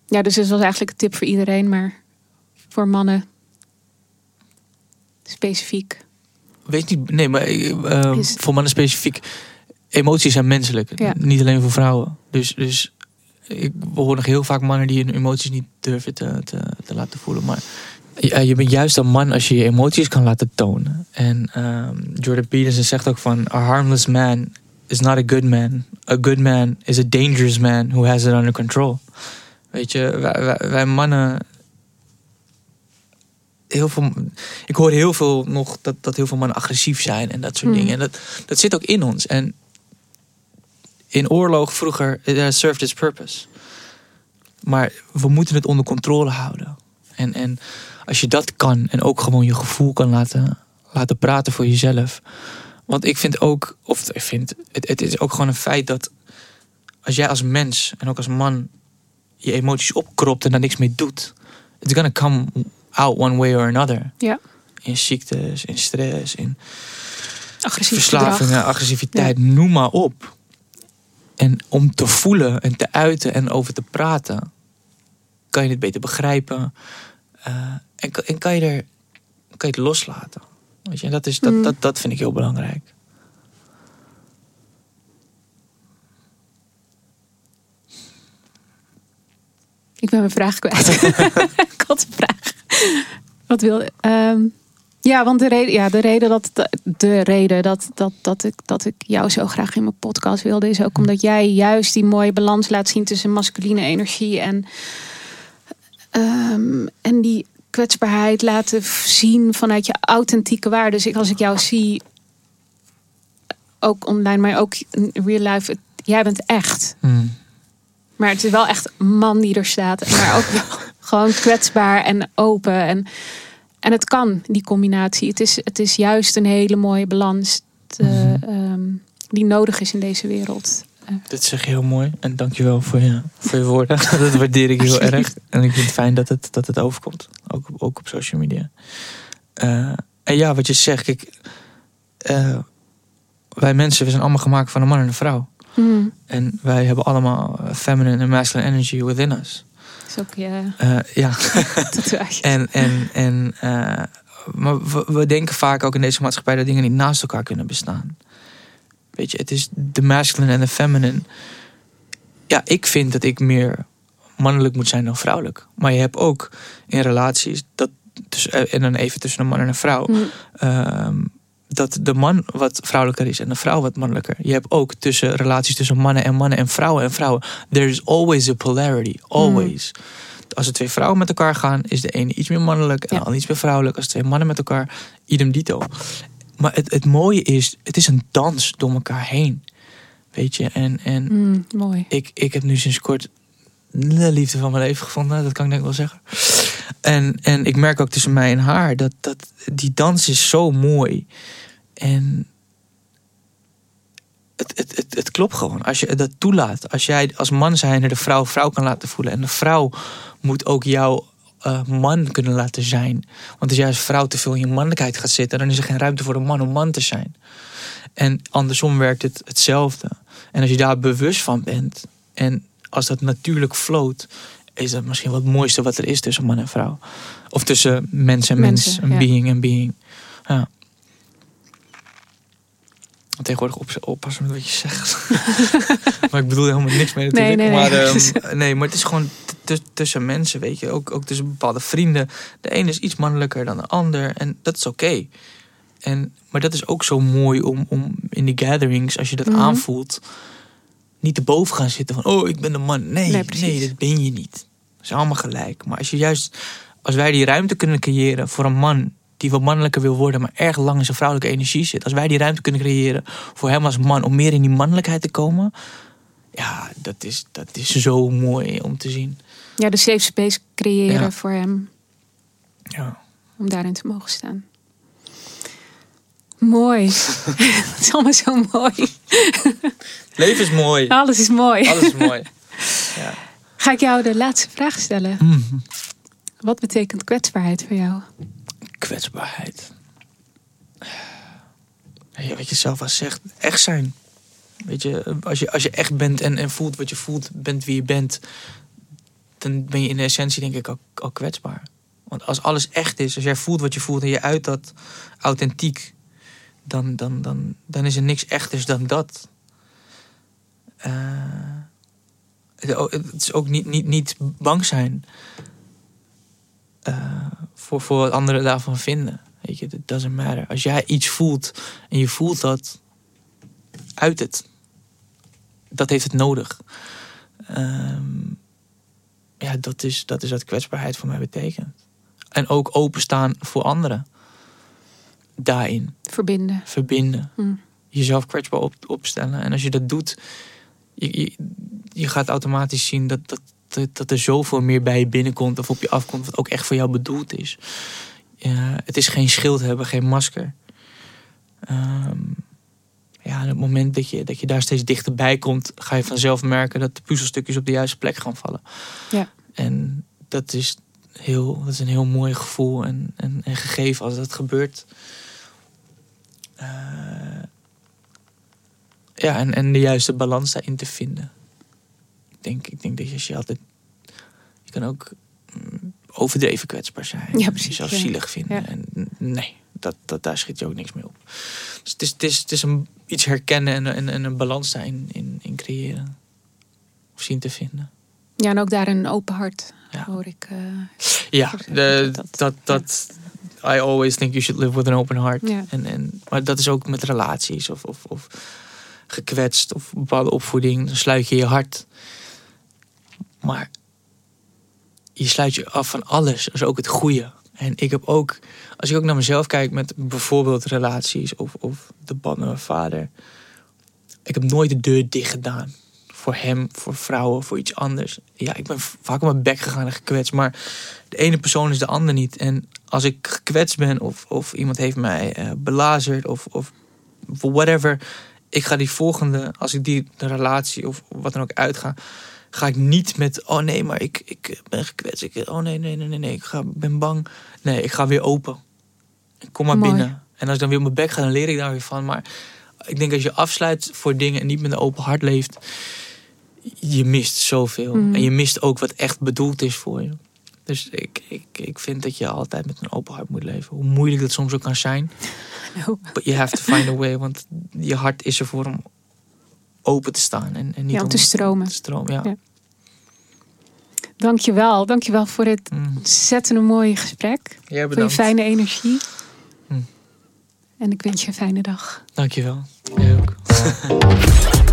Ja, dus dit was eigenlijk een tip voor iedereen, maar voor mannen specifiek. Weet niet, nee, maar Is- voor mannen specifiek. Emoties zijn menselijk, Ja. niet alleen voor vrouwen. Dus, dus ik hoor nog heel vaak mannen die hun emoties niet durven te, te, te laten voelen. Maar ja, je bent juist een man als je je emoties kan laten tonen. En ehm, Jordan Peterson zegt ook van: A harmless man is not a good man. A good man is a dangerous man who has it under control. Weet je, wij, wij, wij mannen. Heel veel, ik hoor heel veel nog dat, dat heel veel mannen agressief zijn en dat soort Mm. dingen. En dat, dat zit ook in ons. En in oorlog vroeger, it served its purpose. Maar we moeten het onder controle houden. En, en als je dat kan en ook gewoon je gevoel kan laten, laten praten voor jezelf. Want ik vind ook, of ik vind, het, het is ook gewoon een feit dat als jij als mens en ook als man je emoties opkropt en daar niks mee doet, it's gonna come out one way or another. Ja. In ziektes, in stress, in verslavingen, agressiviteit, noem maar op. En om te voelen en te uiten en over te praten, kan je het beter begrijpen. eh, en, kan- en kan, je er, kan je het loslaten. Weet je? En dat, is, dat, Mm. dat, dat vind ik heel belangrijk. Ik ben mijn vraag kwijt. [LAUGHS] [LAUGHS] ik had een vraag. Wat wilde? ehm, ja, want de reden, ja, de reden dat de reden dat, dat, dat, ik, dat ik jou zo graag in mijn podcast wilde, is ook omdat jij juist die mooie balans laat zien tussen masculine energie en, ehm, en die kwetsbaarheid laten zien vanuit je authentieke waarde. Dus ik, als ik jou zie, ook online, maar ook in real life, het- jij bent echt. Mm. Maar het is wel echt een man die er staat. Maar ook wel [LAUGHS] gewoon kwetsbaar en open. En, en het kan, die combinatie. Het is, het is juist een hele mooie balans te, Mhm. ehm, die nodig is in deze wereld. Dit zeg je heel mooi. En dankjewel voor je, voor je woorden. [LAUGHS] dat waardeer ik heel erg. En ik vind het fijn dat het, dat het overkomt. Ook, op- ook op social media. Eh, en ja, wat je zegt. Kijk, eh, wij mensen, we zijn allemaal gemaakt van een man en een vrouw. mm, En wij hebben allemaal eh, feminine en masculine energy within us. is ook je ja, [LAUGHS] tatoeage. [LAUGHS] en, en, en maar we, we denken vaak ook in deze maatschappij dat dingen niet naast elkaar kunnen bestaan. Weet je, het is de masculine en de feminine. Ja, ik vind dat ik meer mannelijk moet zijn dan vrouwelijk. Maar je hebt ook in relaties dat eh, en dan even tussen een man en een vrouw. Mm, ehm, dat de man wat vrouwelijker is en de vrouw wat mannelijker. Je hebt ook tussen relaties tussen mannen en mannen en vrouwen en vrouwen. There is always a polarity, always. Als er twee vrouwen met elkaar gaan, is de ene iets meer mannelijk en Ja. de andere iets meer vrouwelijk. Als twee mannen met elkaar, idem dito. Maar het, het mooie is, het is een dans door elkaar heen. Weet je, en, en Mm, mooi. ik, ik heb nu sinds kort de liefde van mijn leven gevonden. Dat kan ik denk ik wel zeggen. En, en ik merk ook tussen mij en haar dat, dat die dans is zo mooi. En het, het, het, het klopt gewoon. Als je dat toelaat. Als jij als man zijnde de vrouw vrouw kan laten voelen. En de vrouw moet ook jou eh, man kunnen laten zijn. Want als jij als vrouw te veel in je mannelijkheid gaat zitten... dan is er geen ruimte voor een man om man te zijn. En andersom werkt het hetzelfde. En als je daar bewust van bent... en als dat natuurlijk floot... is dat misschien wel het mooiste wat er is tussen man en vrouw. Of tussen mens en mens. Mensen, en ja. being en being. Ja. Tegenwoordig op, oppassen met wat je zegt. [LAUGHS] maar ik bedoel helemaal niks mee natuurlijk. Nee, nee, nee. Maar, [LAUGHS] ehm, nee, maar het is gewoon tussen mensen, weet je. Ook, ook tussen bepaalde vrienden. De ene is iets mannelijker dan de ander. En dat is oké. En Maar dat is ook zo mooi om, om in die gatherings, als je dat Mhm. aanvoelt... niet erboven gaan zitten van... oh, ik ben de man. Nee, Nee, nee, dat ben je niet. Dat is allemaal gelijk. Maar als je juist... als wij die ruimte kunnen creëren voor een man... die wat mannelijker wil worden... maar erg lang in zijn vrouwelijke energie zit... als wij die ruimte kunnen creëren voor hem als man... om meer in die mannelijkheid te komen... ja, dat is, dat is zo mooi om te zien. Ja, de safe space creëren Ja. voor hem. Ja. Om daarin te mogen staan. Mooi. [LAUGHS] Het is allemaal zo mooi. [LAUGHS] Leven is mooi. Alles is mooi. Alles is mooi. [LAUGHS] Ja. Ga ik jou de laatste vraag stellen. Mhm. Wat betekent kwetsbaarheid voor jou? kwetsbaarheid. Ja, wat je zelf al zegt, echt zijn. Weet je, als je, als je echt bent en, en voelt wat je voelt, bent wie je bent, dan ben je in de essentie denk ik al, kwetsbaar. Want als alles echt is, als jij voelt wat je voelt en je uit dat authentiek, dan, dan, dan, dan is er niks echters dan dat. Eh, het- is ook niet, niet, niet bang zijn eh, voor, voor wat anderen daarvan vinden. Weet je, it doesn't matter. Als jij iets voelt en je voelt dat, uit het. Dat heeft het nodig. Ehm, ja, dat is, dat is wat kwetsbaarheid voor mij betekent. En ook openstaan voor anderen. Daarin Verbinden. verbinden. Mm. Jezelf kwetsbaar op, opstellen. En als je dat doet, je, je, je gaat automatisch zien dat, dat, dat, dat er zoveel meer bij je binnenkomt of op je afkomt, wat ook echt voor jou bedoeld is. Ja, het is geen schild hebben, geen masker. Ehm, ja, en op het moment dat je, dat je daar steeds dichterbij komt, ga je vanzelf merken dat de puzzelstukjes op de juiste plek gaan vallen. Ja. En dat is, heel, dat is een heel mooi gevoel en, en, en gegeven als dat gebeurt. Eh, ja, en, en de juiste balans daarin te vinden. Ik denk, ik denk dat je, als je altijd. Je kan ook mm, overdreven kwetsbaar zijn. Ja, precies, Jezelf ja. zielig vinden. Ja. En nee, dat, dat, daar schiet je ook niks mee op. Dus het is, het is, het is een, iets herkennen en, en, en een balans daarin in, in creëren. Of zien te vinden. Ja, en ook daar een open hart Ja. hoor ik. eh, Ja, de, dat- dat, dat, I always think you should live with an open heart. Ja. En, en, maar dat is ook met relaties of, of, of gekwetst of bepaalde opvoeding. Dan sluit je je hart. Maar je sluit je af van alles, dus ook het goede. En ik heb ook, als ik ook naar mezelf kijk met bijvoorbeeld relaties of, of de band met mijn vader. Ik heb nooit de deur dicht gedaan. Voor hem, voor vrouwen, voor iets anders. Ja, ik ben vaak op mijn bek gegaan en gekwetst. Maar de ene persoon is de ander niet. En als ik gekwetst ben of, of iemand heeft mij eh, belazerd of, of whatever. Ik ga die volgende, als ik die de relatie of wat dan ook uitga, ga ik niet met, oh nee, maar ik, ik ben gekwetst. Ik, oh nee, nee, nee, nee, nee, ik ga, ben bang. Nee, ik ga weer open. Ik kom maar Mooi. binnen. En als ik dan weer op mijn bek ga, dan leer ik daar weer van. Maar ik denk als je afsluit voor dingen en niet met een open hart leeft, je mist zoveel. Mhm. En je mist ook wat echt bedoeld is voor je. Dus ik, ik, ik vind dat je altijd met een open hart moet leven. Hoe moeilijk dat soms ook kan zijn. nou, [LAUGHS] But you have to find a way. Want je hart is ervoor om open te staan. En, en niet Ja, om te stromen. te stromen ja. Ja. Dankjewel. Dankjewel voor dit Mm. ontzettend mooie gesprek. Jij Voor je fijne energie. Hm. En ik wens je een fijne dag. Dankjewel. Jij ook. [LAUGHS]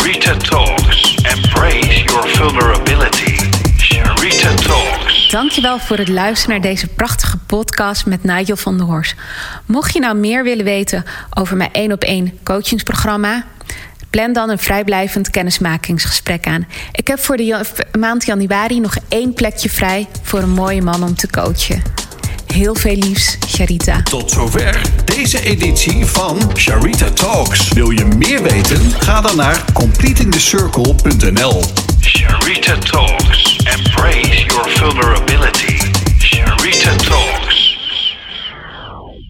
Sharita Talks. Embrace your vulnerability. Sharita Talks. Dankjewel voor het luisteren naar deze prachtige podcast met Nigel van der Horst. Mocht je nou meer willen weten over mijn 1 op 1 coachingsprogramma, plan dan een vrijblijvend kennismakingsgesprek aan. Ik heb voor de maand januari nog één plekje vrij voor een mooie man om te coachen. Heel veel liefs, Sharita. Tot zover deze editie van Sharita Talks. Wil je meer weten? Ga dan naar completingthecircle.nl. Sharita Talks. Embrace your vulnerability. Sharita Talks.